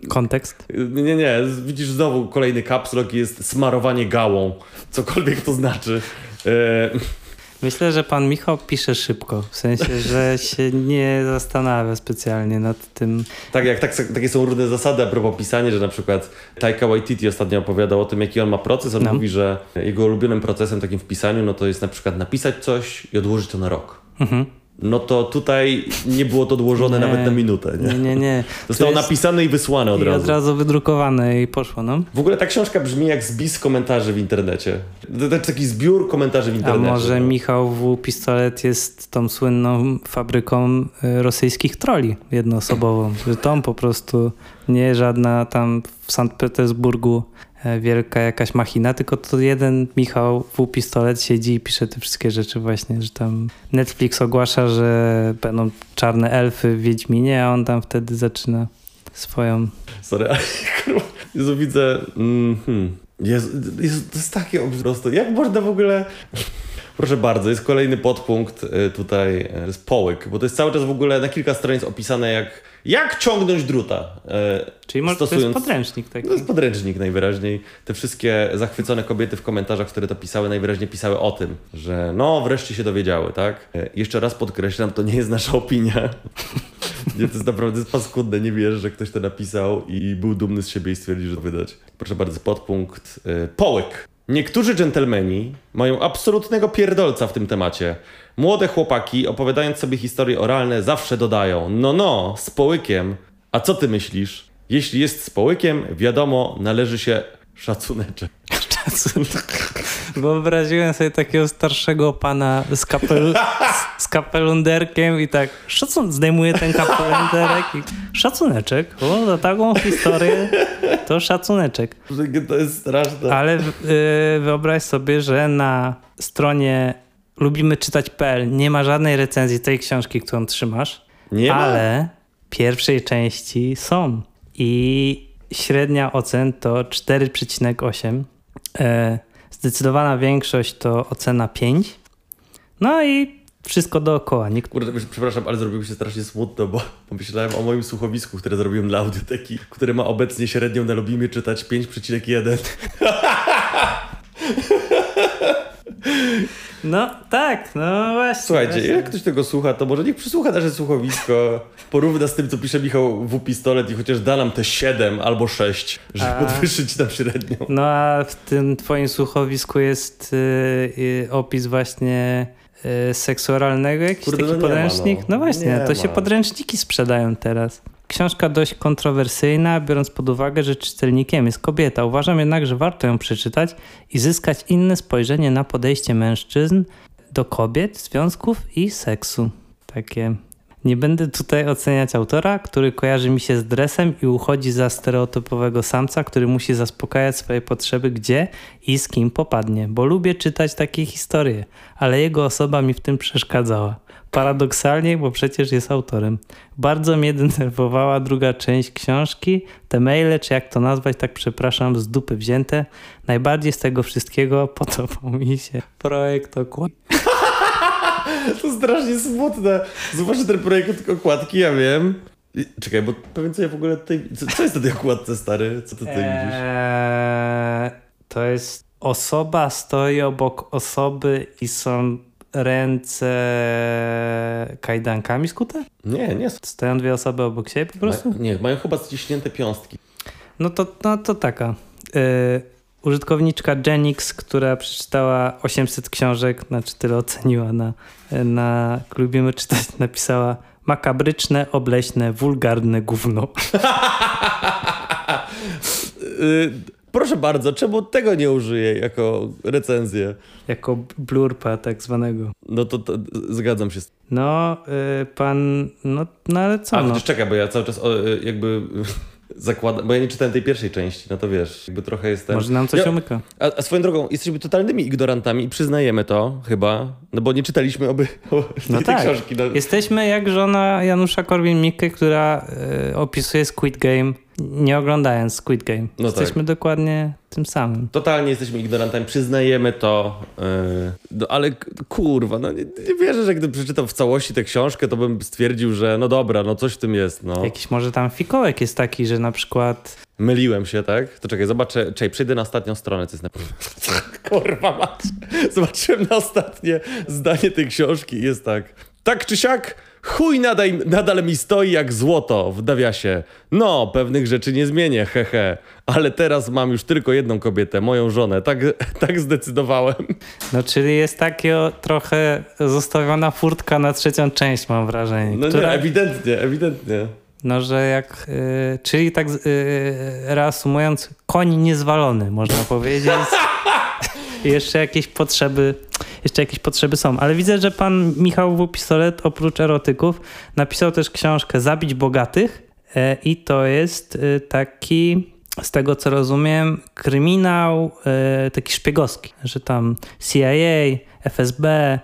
Kontekst. e, nie, nie, widzisz znowu kolejny kapslok i jest smarowanie gałą. Cokolwiek to znaczy. E, Myślę, że pan Michał pisze szybko, w sensie, że się nie zastanawia specjalnie nad tym. Tak, jak tak, takie są różne zasady a propos pisania, że na przykład Taika Waititi ostatnio opowiadał o tym, jaki on ma proces. On No. mówi, że jego ulubionym procesem takim w pisaniu, no to jest na przykład napisać coś i odłożyć to na rok. Mhm. No to tutaj nie było to odłożone Nie. nawet na minutę, nie? Nie, nie, nie. Zostało jest- napisane i wysłane od I razu. od razu wydrukowane i poszło, no. W ogóle ta książka brzmi jak spis komentarzy w internecie. To, to taki zbiór komentarzy w A internecie. może no. Michał W. Pistolet jest tą słynną fabryką y, rosyjskich troli jednoosobową, że tą po prostu nie żadna tam w Sankt Petersburgu wielka jakaś machina, tylko to jeden Michał W. Pistolet siedzi i pisze te wszystkie rzeczy właśnie, że tam Netflix ogłasza, że będą czarne elfy w Wiedźminie, a on tam wtedy zaczyna swoją... Sorry, ale kurwa, Jezu, widzę... Mm, hmm. Jezu, Jezu, to jest takie prostu. Jak można w ogóle... Proszę bardzo, jest kolejny podpunkt y, tutaj, y, jest połyk, bo to jest cały czas w ogóle na kilka stronic opisane jak, jak ciągnąć druta. y, Czyli może to jest stosując- podręcznik taki. To jest podręcznik najwyraźniej. Te wszystkie zachwycone kobiety w komentarzach, które to pisały, najwyraźniej pisały o tym, że no wreszcie się dowiedziały, tak? E, Jeszcze raz podkreślam, to nie jest nasza opinia. Nie, to jest naprawdę paskudne, nie wierzę, że ktoś to napisał i był dumny z siebie i stwierdził, że to wydać. Proszę bardzo, podpunkt. e, Połyk. Niektórzy dżentelmeni mają absolutnego pierdolca w tym temacie. Młode chłopaki, opowiadając sobie historie oralne, zawsze dodają: No, no, z połykiem. A co ty myślisz? Jeśli jest z połykiem, wiadomo, należy się szacuneczek. Wyobraziłem sobie takiego starszego pana z, kapel, z, z kapelunderkiem i tak szacun zdejmuje ten kapelunderek i szacuneczek. O, za taką historię to szacuneczek. To jest straszne. Ale y, wyobraź sobie, że na stronie lubimy czytać.pl nie ma żadnej recenzji tej książki, którą trzymasz, Nie ma? ale pierwszej części są. I średnia ocen to 4,8. E, zdecydowana większość to ocena 5. No i wszystko dookoła. Nikt... Kurde, przepraszam, ale zrobiło się strasznie smutno, bo pomyślałem o moim słuchowisku, które zrobiłem dla audioteki, które ma obecnie średnią na lubimy czytać 5,1. No tak, no właśnie. Słuchajcie, właśnie. jak ktoś tego słucha, to może niech przysłucha nasze słuchowisko, porówna z tym, co pisze Michał w pistolet i chociaż da nam te 7 albo 6, żeby A. podwyższyć nam średnią. No a w tym twoim słuchowisku jest y, y, opis właśnie y, seksu oralnego, jakiś Kurde, taki no nie ma, podręcznik? no. No, właśnie, Nie to się ma. podręczniki sprzedają teraz. Książka dość kontrowersyjna, biorąc pod uwagę, że czytelnikiem jest kobieta. Uważam jednak, że warto ją przeczytać i zyskać inne spojrzenie na podejście mężczyzn do kobiet, związków i seksu. Takie. Nie będę tutaj oceniać autora, który kojarzy mi się z dresem i uchodzi za stereotypowego samca, który musi zaspokajać swoje potrzeby gdzie i z kim popadnie, bo lubię czytać takie historie, ale jego osoba mi w tym przeszkadzała. Paradoksalnie, bo przecież jest autorem. Bardzo mnie denerwowała druga część książki, te maile, czy jak to nazwać, tak przepraszam, z dupy wzięte. Najbardziej z tego wszystkiego podobał mi się projekt okład. To strasznie smutne. Zobaczcie ten projekt okładki, ja wiem. Czekaj, bo powiem co ja w ogóle tutaj... Co, co jest na tej okładce, stary? Co ty tutaj widzisz? Eee, to jest osoba stoi obok osoby i są ręce kajdankami skute? Nie, nie. Stoją dwie osoby obok siebie po prostu? Ma, nie, mają chyba ściśnięte piąstki. No to, no to taka. Yy, użytkowniczka Genix, która przeczytała 800 książek, znaczy tyle oceniła na, na Lubimy Czytać, napisała makabryczne, obleśne, wulgarne gówno. Proszę bardzo, czemu tego nie użyję jako recenzję? Jako blurpa tak zwanego. No to, to zgadzam się z No, yy, pan, no, no ale co A, no? czekaj, bo ja cały czas o, y, jakby zakładam, bo ja nie czytałem tej pierwszej części, no to wiesz, jakby trochę jestem... Może nam coś Ja- umyka. A, a swoją drogą, jesteśmy totalnymi ignorantami i przyznajemy to chyba, no bo nie czytaliśmy oby tej, No tej tak. książki. No. Jesteśmy jak żona Janusza Korwin-Mikke, która y, opisuje Squid Game, nie oglądając Squid Game. No Jesteśmy dokładnie tym samym. Totalnie jesteśmy ignorantami, przyznajemy to, yy, no, ale kurwa, no nie, nie wierzę, że gdybym przeczytał w całości tę książkę, to bym stwierdził, że no dobra, no coś w tym jest, no. Jakiś może tam fikołek jest taki, że na przykład Myliłem się, tak? To czekaj, zobaczę, czekaj, przejdę na ostatnią stronę, co jest napisane. Kurwa mać. Zobaczyłem na ostatnie zdanie tej książki jest tak. Tak czy siak, chuj nadal, nadal mi stoi jak złoto w nawiasie. No, pewnych rzeczy nie zmienię, hehe. Ale teraz mam już tylko jedną kobietę, moją żonę. Tak, tak zdecydowałem. No, czyli jest takie trochę zostawiona furtka na trzecią część, mam wrażenie. No która, nie, ewidentnie, ewidentnie. no, że jak. y, czyli tak y, reasumując, koń niezwalony, można powiedzieć. Jeszcze jakieś potrzeby. Jeszcze jakieś potrzeby są, ale widzę, że pan Michał W. Pistolet oprócz erotyków napisał też książkę Zabić Bogatych e, i to jest e, taki, z tego co rozumiem, kryminał e, taki szpiegowski, że tam CIA, FSB.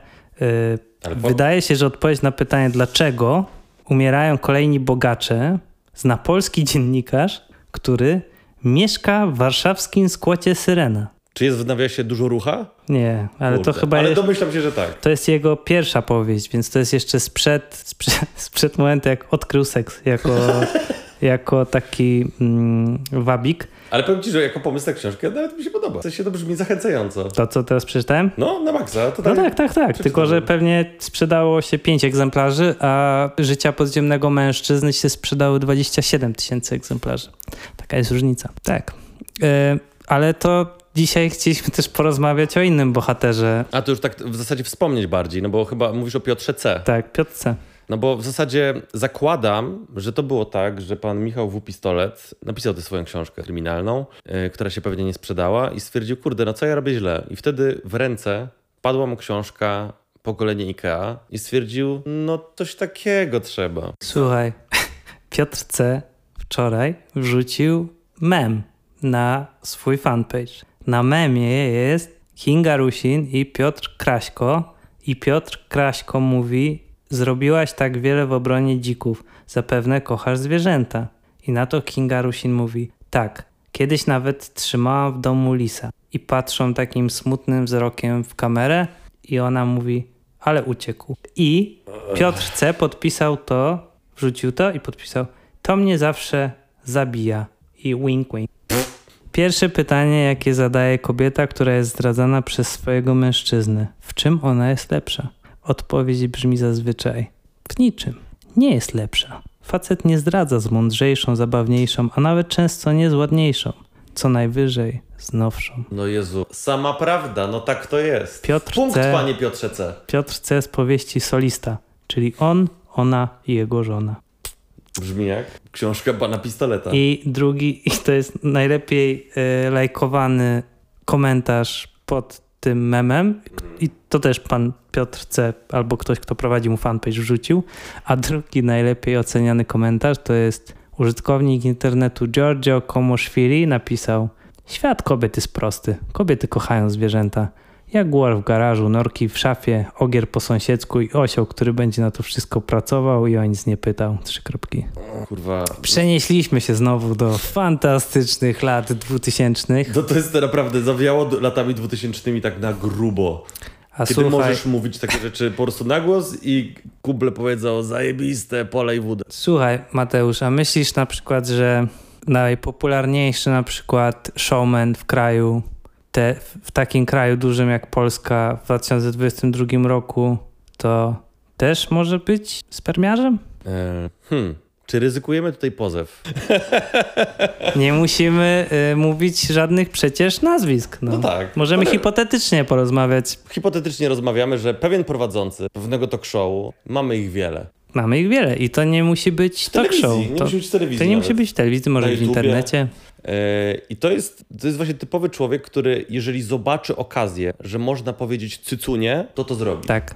po- Wydaje się, że odpowiedź na pytanie, dlaczego umierają kolejni bogacze, zna polski dziennikarz, który mieszka w warszawskim skłocie Syrena. Czy jest w nawiasie dużo rucha? Nie, ale Kurde. to chyba Ale domyślam się, że tak. to jest jego pierwsza powieść, więc to jest jeszcze sprzed, sprzed, sprzed momentu, jak odkrył seks jako, jako taki mm, wabik. Ale powiem ci, że jako pomysł na książkę nawet mi się podoba. W sensie to brzmi zachęcająco. To, co teraz przeczytałem? No, na maksa. To No tak, tak, tak. Tylko, że pewnie sprzedało się 5 egzemplarzy, a życia podziemnego mężczyzny się sprzedały 27 tysięcy egzemplarzy. Taka jest różnica. Tak. E, ale to dzisiaj chcieliśmy też porozmawiać o innym bohaterze. A to już tak w zasadzie wspomnieć bardziej, no bo chyba mówisz o Piotrze C. Tak, Piotrce. No bo w zasadzie zakładam, że to było tak, że pan Michał W. Pistolet napisał tę swoją książkę kryminalną, yy, która się pewnie nie sprzedała i stwierdził, kurde, no co ja robię źle? I wtedy w ręce padła mu książka Pokolenie Ikea i stwierdził, no coś takiego trzeba. Słuchaj, Piotr C. wczoraj wrzucił mem na swój fanpage. Na memie jest Kinga Rusin i Piotr Kraśko. I Piotr Kraśko mówi: Zrobiłaś tak wiele w obronie dzików, zapewne kochasz zwierzęta. I na to Kinga Rusin mówi: Tak, kiedyś nawet trzymałam w domu lisa. I patrzą takim smutnym wzrokiem w kamerę, i ona mówi: Ale uciekł. I Piotr C. podpisał to, wrzucił to i podpisał: To mnie zawsze zabija. I wink wink. Pierwsze pytanie, jakie zadaje kobieta, która jest zdradzana przez swojego mężczyznę: w czym ona jest lepsza? Odpowiedź brzmi zazwyczaj: w niczym. Nie jest lepsza. Facet nie zdradza z mądrzejszą, zabawniejszą, a nawet często nie z ładniejszą. Co najwyżej z nowszą. No Jezu, sama prawda, no tak to jest. Piotr Punkt, C. panie Piotrze C. Piotr C. z powieści Solista, czyli on, ona i jego żona. Brzmi jak książka pana Pistoleta. I drugi, i to jest najlepiej e, lajkowany komentarz pod tym memem. I to też pan Piotr C. albo ktoś, kto prowadzi mu fanpage wrzucił. A drugi najlepiej oceniany komentarz to jest użytkownik internetu Giorgio Komoszwili napisał Świat kobiet jest prosty. Kobiety kochają zwierzęta. Jaguar w garażu, norki w szafie, ogier po sąsiedzku i osioł, który będzie na to wszystko pracował i o nic nie pytał. Trzy kropki. Kurwa. Przenieśliśmy się znowu do fantastycznych lat 2000. To, to jest to naprawdę zawiało latami 2000 tak na grubo. A Kiedy słuchaj, możesz mówić takie rzeczy po prostu na głos i kuble powiedzą zajebiste, polej wódę. słuchaj, Mateusz, a myślisz na przykład, że najpopularniejszy na przykład showman w kraju, te, w takim kraju dużym jak Polska w 2022 roku, to też może być spermiarzem? E, hmm. Czy ryzykujemy tutaj pozew? Nie musimy y, mówić żadnych przecież nazwisk. No, No tak. Możemy Ale- hipotetycznie porozmawiać. Hipotetycznie rozmawiamy, że pewien prowadzący pewnego talk show, mamy ich wiele. Mamy ich wiele i to nie musi być talk show. nie To, musi być telewizji to nie nawet. musi być telewizji, może być w internecie. E, I to jest, to jest właśnie typowy człowiek, który jeżeli zobaczy okazję, że można powiedzieć cycunie, to to zrobi. Tak.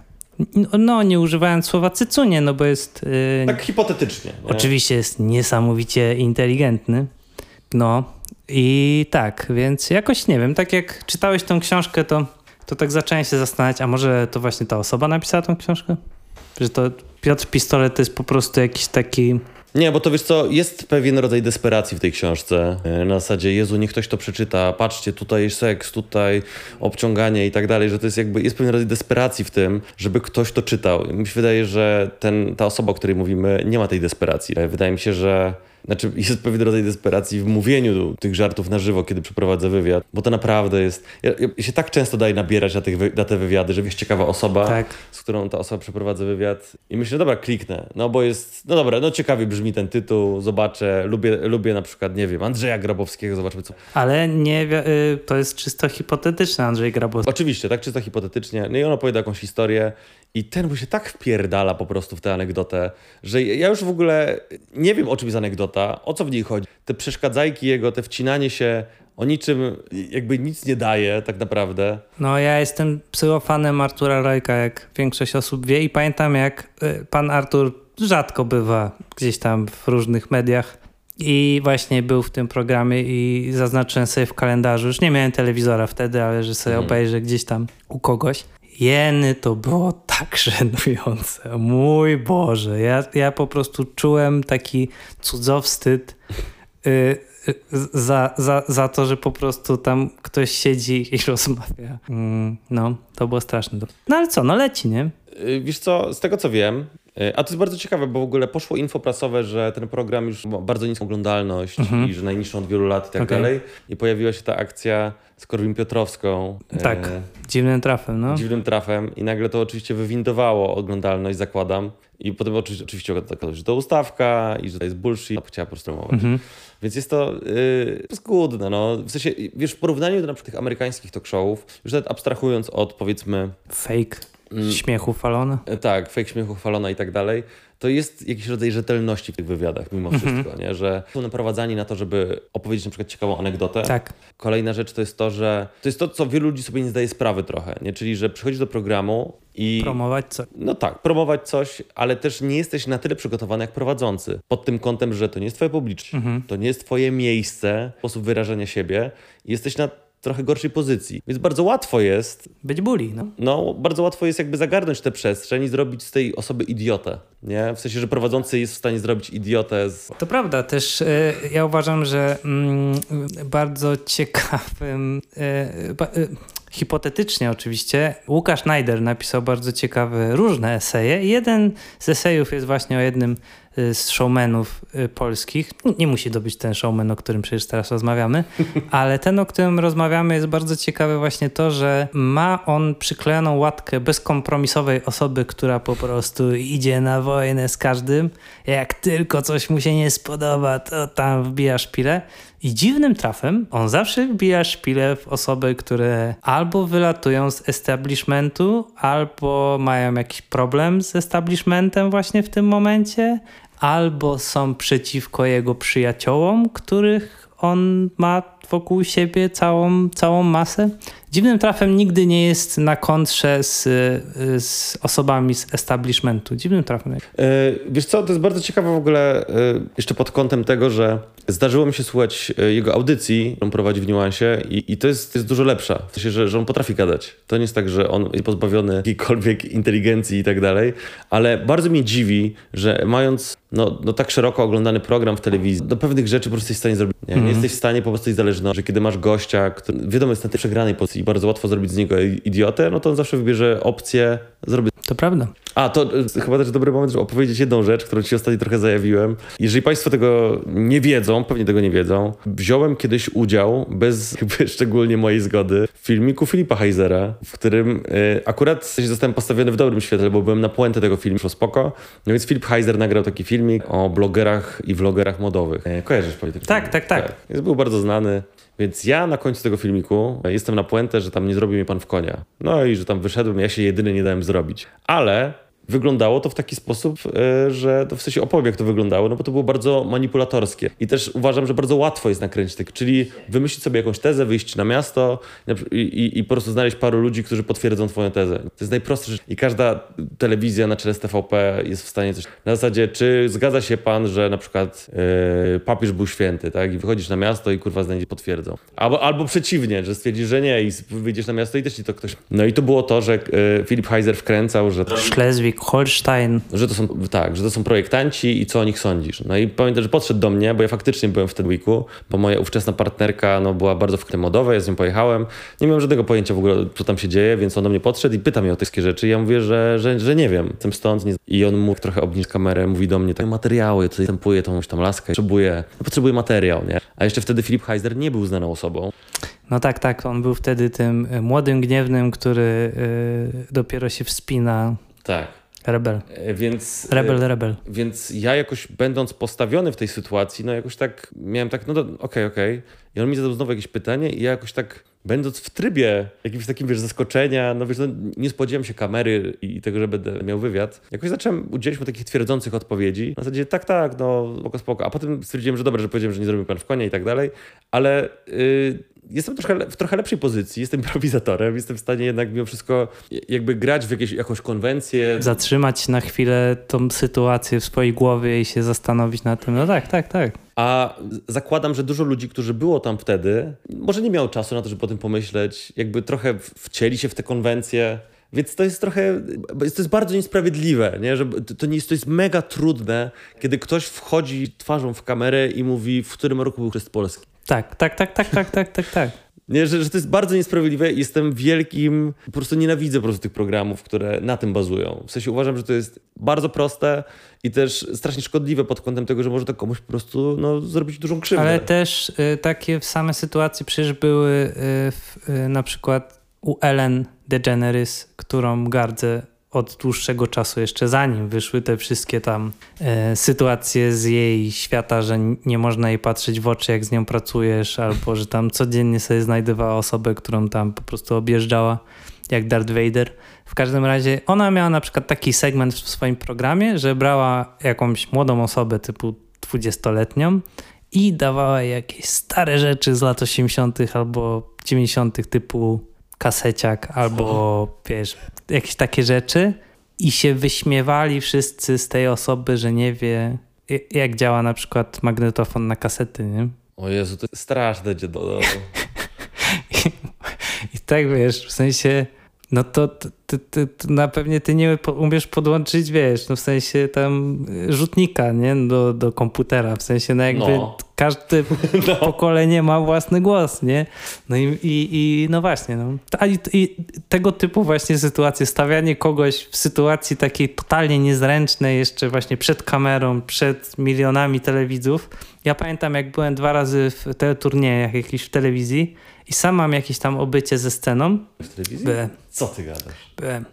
No, nie używając słowa cycunie, no bo jest. Yy, Tak hipotetycznie. nie? Oczywiście jest niesamowicie inteligentny. No i tak, więc jakoś nie wiem, tak jak czytałeś tą książkę, to, to tak zacząłem się zastanawiać, a może to właśnie ta osoba napisała tą książkę? Że to Piotr Pistolet to jest po prostu jakiś taki. Nie, bo to wiesz co, jest pewien rodzaj desperacji w tej książce. E, Na zasadzie, Jezu, niech ktoś to przeczyta, patrzcie, tutaj seks, tutaj obciąganie i tak dalej, że to jest jakby, jest pewien rodzaj desperacji w tym, żeby ktoś to czytał. Mi się wydaje, że ten, ta osoba, o której mówimy, nie ma tej desperacji. E, Wydaje mi się, że znaczy jest pewien rodzaj desperacji w mówieniu tych żartów na żywo, kiedy przeprowadzę wywiad, bo to naprawdę jest... Ja, ja się tak często daje nabierać na, tych, na te wywiady, że jest ciekawa osoba, Tak. z którą ta osoba przeprowadza wywiad i myślę, dobra, kliknę, no bo jest, no dobra, no ciekawie brzmi ten tytuł, zobaczę, lubię, lubię na przykład, nie wiem, Andrzeja Grabowskiego, zobaczmy co. Ale nie, y, to jest czysto hipotetyczny Andrzej Grabowski. Oczywiście, tak czysto hipotetycznie, no i on opowiada jakąś historię i ten mu się tak wpierdala po prostu w tę anegdotę, że ja już w ogóle nie wiem, o czym jest anegdota, o co w niej chodzi. Te przeszkadzajki jego, te wcinanie się o niczym jakby nic nie daje tak naprawdę. No ja jestem psychofanem Artura Rojka, jak większość osób wie i pamiętam jak y, pan Artur rzadko bywa gdzieś tam w różnych mediach i właśnie był w tym programie i zaznaczyłem sobie w kalendarzu, już nie miałem telewizora wtedy, ale że sobie Mhm. obejrzę gdzieś tam u kogoś. Jeny to było tak żenujące. Mój Boże, ja, ja po prostu czułem taki cudzowstyd, y, za, za, za to, że po prostu tam ktoś siedzi i rozmawia. Mm, no, to było straszne. No ale co, no leci, nie? Y, wiesz co, z tego co wiem, a to jest bardzo ciekawe, bo w ogóle poszło info prasowe, że ten program już ma bardzo niską oglądalność Mhm. i że najniższą od wielu lat i tak Okej. dalej. I pojawiła się ta akcja z Korwin Piotrowską. y, Tak. Dziwnym trafem, no. dziwnym trafem i nagle to oczywiście wywindowało oglądalność, zakładam. I potem oczywiście, oczywiście że to ustawka i że to jest bullshit, chciała prostomować. Mhm. Więc jest to yy, zgódne, no. W sensie, wiesz, w porównaniu do na przykład tych amerykańskich talk showów, już nawet abstrahując od powiedzmy Fake. Śmiechu falona. E, Tak, fake śmiechu chwalona i tak dalej. To jest jakiś rodzaj rzetelności w tych wywiadach mimo Mhm. wszystko, nie? że są naprowadzani na to, żeby opowiedzieć na przykład ciekawą anegdotę. Tak. Kolejna rzecz to jest to, że to jest to, co wielu ludzi sobie nie zdaje sprawy trochę, nie? czyli że przychodzisz do programu i Promować co? no tak, promować coś, ale też nie jesteś na tyle przygotowany jak prowadzący. Pod tym kątem, że to nie jest twoja publiczność, Mhm. to nie jest twoje miejsce, sposób wyrażania siebie jesteś na trochę gorszej pozycji. Więc bardzo łatwo jest Być bully, no. no, bardzo łatwo jest jakby zagarnąć tę przestrzeń i zrobić z tej osoby idiotę, nie? W sensie, że prowadzący jest w stanie zrobić idiotę z... To prawda, też e, ja uważam, że mm, bardzo ciekawym, e, ba, e, hipotetycznie oczywiście, Łukasz Najder napisał bardzo ciekawe różne eseje. Jeden z esejów jest właśnie o jednym z showmenów e, polskich. No, Nie musi to być ten showman, o którym przecież teraz rozmawiamy, ale ten, o którym rozmawiamy, jest bardzo ciekawe właśnie to, że ma on przyklejoną łatkę bezkompromisowej osoby, która po prostu idzie na wojnę z każdym. Jak tylko coś mu się nie spodoba, to tam wbija szpilę. I dziwnym trafem on zawsze wbija szpilę w osoby, które albo wylatują z establishmentu, albo mają jakiś problem z establishmentem właśnie w tym momencie, albo są przeciwko jego przyjaciołom, których on ma wokół siebie całą, całą masę. Dziwnym trafem nigdy nie jest na kontrze z, z osobami z establishmentu. Dziwnym trafem. E, wiesz co, to jest bardzo ciekawe w ogóle e, jeszcze pod kątem tego, że zdarzyło mi się słuchać e, jego audycji, on prowadzi w niuansie i, i to, jest, jest dużo lepsza. W sensie, że, że on potrafi gadać. To nie jest tak, że on jest pozbawiony jakiejkolwiek inteligencji i tak dalej, ale bardzo mnie dziwi, że mając no, no tak szeroko oglądany program w telewizji, do pewnych rzeczy po prostu jesteś w stanie zrobić. Nie, nie jesteś w stanie po prostu być zależny, że kiedy masz gościa, który wiadomo jest na tej przegranej pozycji i bardzo łatwo zrobić z niego idiotę, no to on zawsze wybierze opcję, zrobię To prawda. a, to e, chyba też dobry moment, żeby opowiedzieć jedną rzecz, którą ci ostatnio trochę zajawiłem. Jeżeli Państwo tego nie wiedzą, pewnie tego nie wiedzą, wziąłem kiedyś udział, bez jakby szczególnie mojej zgody, w filmiku Filipa Heisera, w którym e, akurat zostałem postawiony w dobrym świetle, bo byłem na puentę tego filmu, szło spoko. No więc Filip Heiser nagrał taki filmik o blogerach i vlogerach modowych. E, kojarzysz politykę? Tak, tak, tak. Więc był bardzo znany. Więc ja na końcu tego filmiku e, jestem na puentę, że tam nie zrobił mnie pan w konia. No i że tam wyszedłem, ja się jedyny nie dałem zrobić. Ale wyglądało to w taki sposób, e, że to w sensie opowiem, jak to wyglądało, no bo to było bardzo manipulatorskie. I też uważam, że bardzo łatwo jest nakręcić tak, czyli wymyślić sobie jakąś tezę, wyjść na miasto i, i, i po prostu znaleźć paru ludzi, którzy potwierdzą twoją tezę. To jest najprostsze. I każda telewizja na czele z TVP jest w stanie coś... Na zasadzie, czy zgadza się pan, że na przykład e, papież był święty, tak? I wychodzisz na miasto i kurwa znajdzie potwierdzą. Albo, albo przeciwnie, że stwierdzisz, że nie i wyjdziesz na miasto i też ci to ktoś... No i to było to, że e, Filip Heiser wkręcał, że Schleswig, Holstein. że to są, tak, że to są projektanci i co o nich sądzisz. No i pamiętam, że podszedł do mnie, bo ja faktycznie byłem w tym weeku, bo moja ówczesna partnerka no, była bardzo w modowej, ja z nią pojechałem. Nie miałem żadnego pojęcia w ogóle, co tam się dzieje, więc on do mnie podszedł i pyta mnie o te wszystkie rzeczy. I ja mówię, że, że, że nie wiem, jestem stąd. Nie... I on mówi, trochę obniż kamerę, mówi do mnie, tak materiały, tutaj tempuje tą, tam laskę, potrzebuję, no, potrzebuję materiał, nie? A jeszcze wtedy Filip Heiser nie był znaną osobą. No tak, tak. On był wtedy tym y, młodym, gniewnym, który y, dopiero się wspina. Tak. Rebel. E, Więc... e, Rebel, rebel. Więc ja jakoś będąc postawiony w tej sytuacji, no jakoś tak miałem tak, no okej, okej. I on mi zadał znowu jakieś pytanie i ja jakoś tak będąc w trybie jakimś takim, wiesz, zaskoczenia, no wiesz, no, nie spodziewałem się kamery i i tego, że będę miał wywiad. Jakoś zacząłem udzielić mu takich twierdzących odpowiedzi. Na zasadzie tak, tak, no spoko, spoko. A potem stwierdziłem, że dobra, że powiedziałem, że nie zrobił pan w konia i tak dalej, ale... Yy, Jestem w trochę lepszej pozycji, jestem improwizatorem, jestem w stanie jednak mimo wszystko jakby grać w jakieś, jakąś konwencję, Zatrzymać na chwilę tą sytuację w swojej głowie i się zastanowić nad tym. No tak, tak, tak. A zakładam, że dużo ludzi, którzy było tam wtedy, może nie miało czasu na to, żeby o tym pomyśleć, jakby trochę w- wcięli się w te konwencje. Więc to jest trochę, to jest bardzo niesprawiedliwe, nie? Że to, nie jest, to jest mega trudne, kiedy ktoś wchodzi twarzą w kamerę i mówi, w którym roku był chrzest Polski. Tak, tak, tak, tak, tak, tak, tak, tak. Nie, że, że to jest bardzo niesprawiedliwe i jestem wielkim, po prostu nienawidzę po prostu tych programów, które na tym bazują. W sensie uważam, że to jest bardzo proste i też strasznie szkodliwe pod kątem tego, że może to komuś po prostu no, zrobić dużą krzywdę. Ale też y, takie same sytuacje przecież były y, w, y, na przykład u Ellen DeGeneres, którą gardzę od dłuższego czasu, jeszcze zanim wyszły te wszystkie tam e, sytuacje z jej świata, że nie można jej patrzeć w oczy, jak z nią pracujesz, albo że tam codziennie sobie znajdowała osobę, którą tam po prostu objeżdżała, jak Darth Vader. W każdym razie ona miała na przykład taki segment w swoim programie, że brała jakąś młodą osobę typu 20-letnią i dawała jakieś stare rzeczy z lat 80. albo 90. typu kaseciak albo wiesz, jakieś takie rzeczy i się wyśmiewali wszyscy z tej osoby, że nie wie jak działa na przykład magnetofon na kasety, nie? O Jezu, to straszne cię. I, I tak wiesz, w sensie no to ty, ty, ty, na pewnie ty nie umiesz podłączyć, wiesz, no w sensie tam rzutnika, nie, do, do komputera, w sensie no jakby no. każde no. pokolenie ma własny głos, nie, no i, i, i no właśnie, no. I, I, tego typu właśnie sytuacje, stawianie kogoś w sytuacji takiej totalnie niezręcznej, jeszcze właśnie przed kamerą, przed milionami telewidzów. Ja pamiętam, jak byłem dwa razy w teleturniejach jakichś w telewizji i sam mam jakieś tam obycie ze sceną. W telewizji? By... Co ty gadasz? Byłem.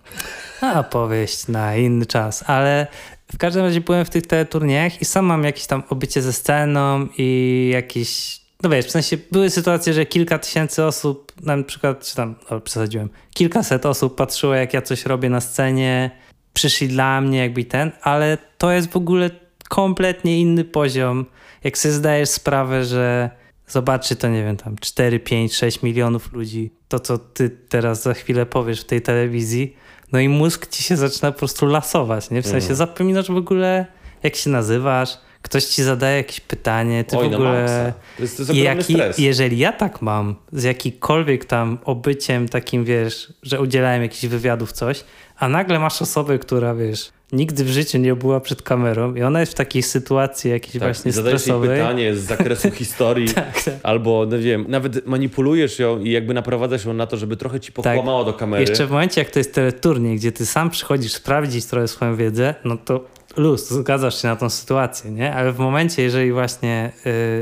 A powieść na inny czas, ale w każdym razie byłem w tych teleturniejach i sam mam jakieś tam obycie ze sceną i jakieś no wiesz, w sensie były sytuacje, że kilka tysięcy osób, na przykład, czy tam, o, przesadziłem, kilkaset osób patrzyło, jak ja coś robię na scenie, przyszli dla mnie, jakby ten, ale to jest w ogóle kompletnie inny poziom. Jak sobie zdajesz sprawę, że zobaczy to, nie wiem, tam 4, 5, 6 milionów ludzi, to co ty teraz za chwilę powiesz w tej telewizji, no i mózg ci się zaczyna po prostu lasować, nie? W sensie mm. zapominasz w ogóle, jak się nazywasz, ktoś ci zadaje jakieś pytanie, ty Oj, w ogóle... To jest, to jest jaki, stres. Jeżeli ja tak mam, z jakikolwiek tam obyciem takim, wiesz, że udzielałem jakichś wywiadów, coś, a nagle masz osobę, która, wiesz, nigdy w życiu nie była przed kamerą i ona jest w takiej sytuacji jakiejś tak, właśnie stresowej. Jej pytanie z zakresu historii tak, tak. albo, no wiem, nawet manipulujesz ją i jakby naprowadzasz ją na to, żeby trochę ci pokłamało tak. do kamery. Jeszcze w momencie, jak to jest teleturniej, gdzie ty sam przychodzisz sprawdzić trochę swoją wiedzę, no to luz, zgadzasz się na tą sytuację, nie? Ale w momencie, jeżeli właśnie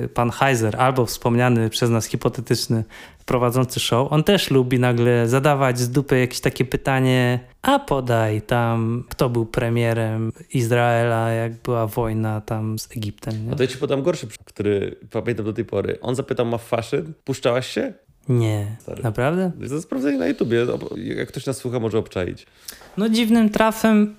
y, pan Heiser albo wspomniany przez nas hipotetyczny prowadzący show, on też lubi nagle zadawać z dupy jakieś takie pytanie, a podaj tam, kto był premierem Izraela, jak była wojna tam z Egiptem. Nie? A to ja ci podam gorszy, który pamiętam do tej pory. On zapytał, ma faszyn? Puszczałaś się? Nie. Stary. Naprawdę? To sprawdzenie na YouTubie. Jak ktoś nas słucha, może obczaić. No dziwnym trafem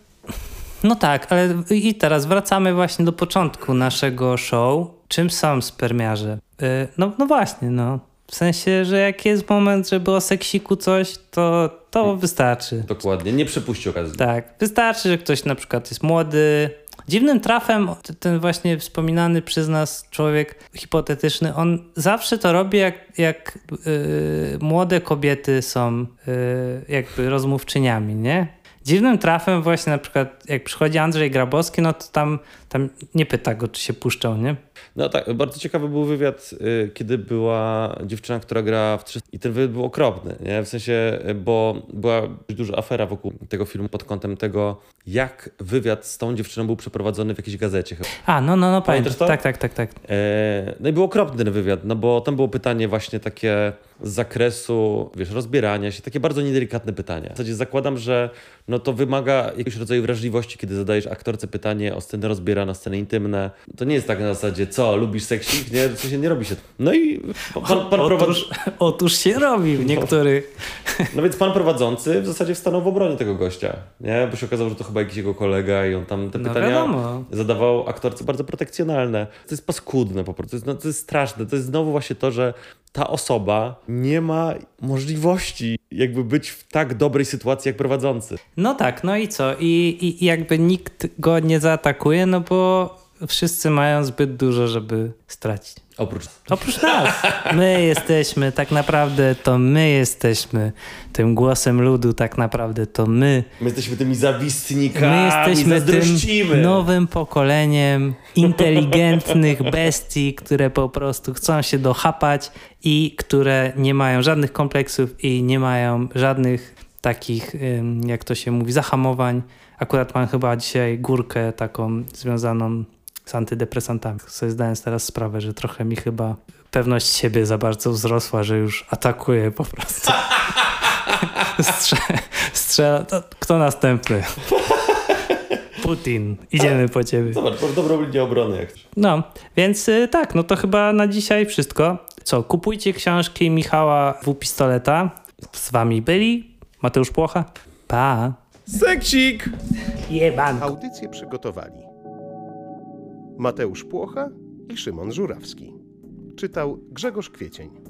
no tak, ale i teraz wracamy właśnie do początku naszego show. Czym są spermiarze? Yy, no, no właśnie, no. W sensie, że jak jest moment, żeby o seksiku coś, to, to hmm. wystarczy. Dokładnie, nie przepuści okazji. Tak, wystarczy, że ktoś na przykład jest młody. Dziwnym trafem ten właśnie wspominany przez nas człowiek hipotetyczny, on zawsze to robi, jak, jak yy, młode kobiety są yy, jakby rozmówczyniami, nie? Dziwnym trafem właśnie na przykład jak przychodzi Andrzej Grabowski, no to tam, tam nie pyta go, czy się puszczał, nie? No tak, bardzo ciekawy był wywiad, y, kiedy była dziewczyna, która gra w 300 i ten wywiad był okropny, nie? W sensie, bo była duża afera wokół tego filmu pod kątem tego, jak wywiad z tą dziewczyną był przeprowadzony w jakiejś gazecie chyba. A, no, no, no, pamiętasz to? Tak, tak, tak, tak. E, no i był okropny ten wywiad, no bo tam było pytanie właśnie takie z zakresu, wiesz, rozbierania się, takie bardzo niedelikatne pytania. W zasadzie zakładam, że no to wymaga jakiegoś rodzaju wrażliwości, kiedy zadajesz aktorce pytanie o scenę rozbierane, sceny intymne. To nie jest tak na zasadzie, co, lubisz seksik? Nie, to się nie robi się. No i pan, pan otóż, otóż się robi w niektórych. No, no więc pan prowadzący w zasadzie wstanął w obronie tego gościa, nie? Bo się okazało, że to chyba jakiś jego kolega i on tam te no pytania wiadomo. zadawał aktorce bardzo protekcjonalne. To jest paskudne po prostu, to jest, no, to jest straszne. To jest znowu właśnie to, że ta osoba nie ma możliwości jakby być w tak dobrej sytuacji jak prowadzący. No tak, no i co? I, i jakby nikt go nie zaatakuje, no bo wszyscy mają zbyt dużo, żeby stracić. Oprócz Oprócz nas. My jesteśmy, tak naprawdę to my jesteśmy tym głosem ludu, tak naprawdę to my. My jesteśmy tymi zawistnikami, My jesteśmy tym nowym pokoleniem inteligentnych bestii, które po prostu chcą się dochapać i które nie mają żadnych kompleksów i nie mają żadnych takich, jak to się mówi, zahamowań. Akurat mam chyba dzisiaj górkę taką związaną z antydepresantami. Sobie zdając teraz sprawę, że trochę mi chyba pewność siebie za bardzo wzrosła, że już atakuję po prostu. Strze strzela. To kto następny? Putin. Idziemy po ciebie. Zobacz, masz dobrą linię obrony. Jak... No, więc y, tak, no to chyba na dzisiaj wszystko. Co, kupujcie książki Michała W. Pistoleta. Z wami byli Mateusz Płocha. Pa. Seksik! Jeban. Audycję przygotowali Mateusz Płocha i Szymon Żurawski. Czytał Grzegorz Kwiecień.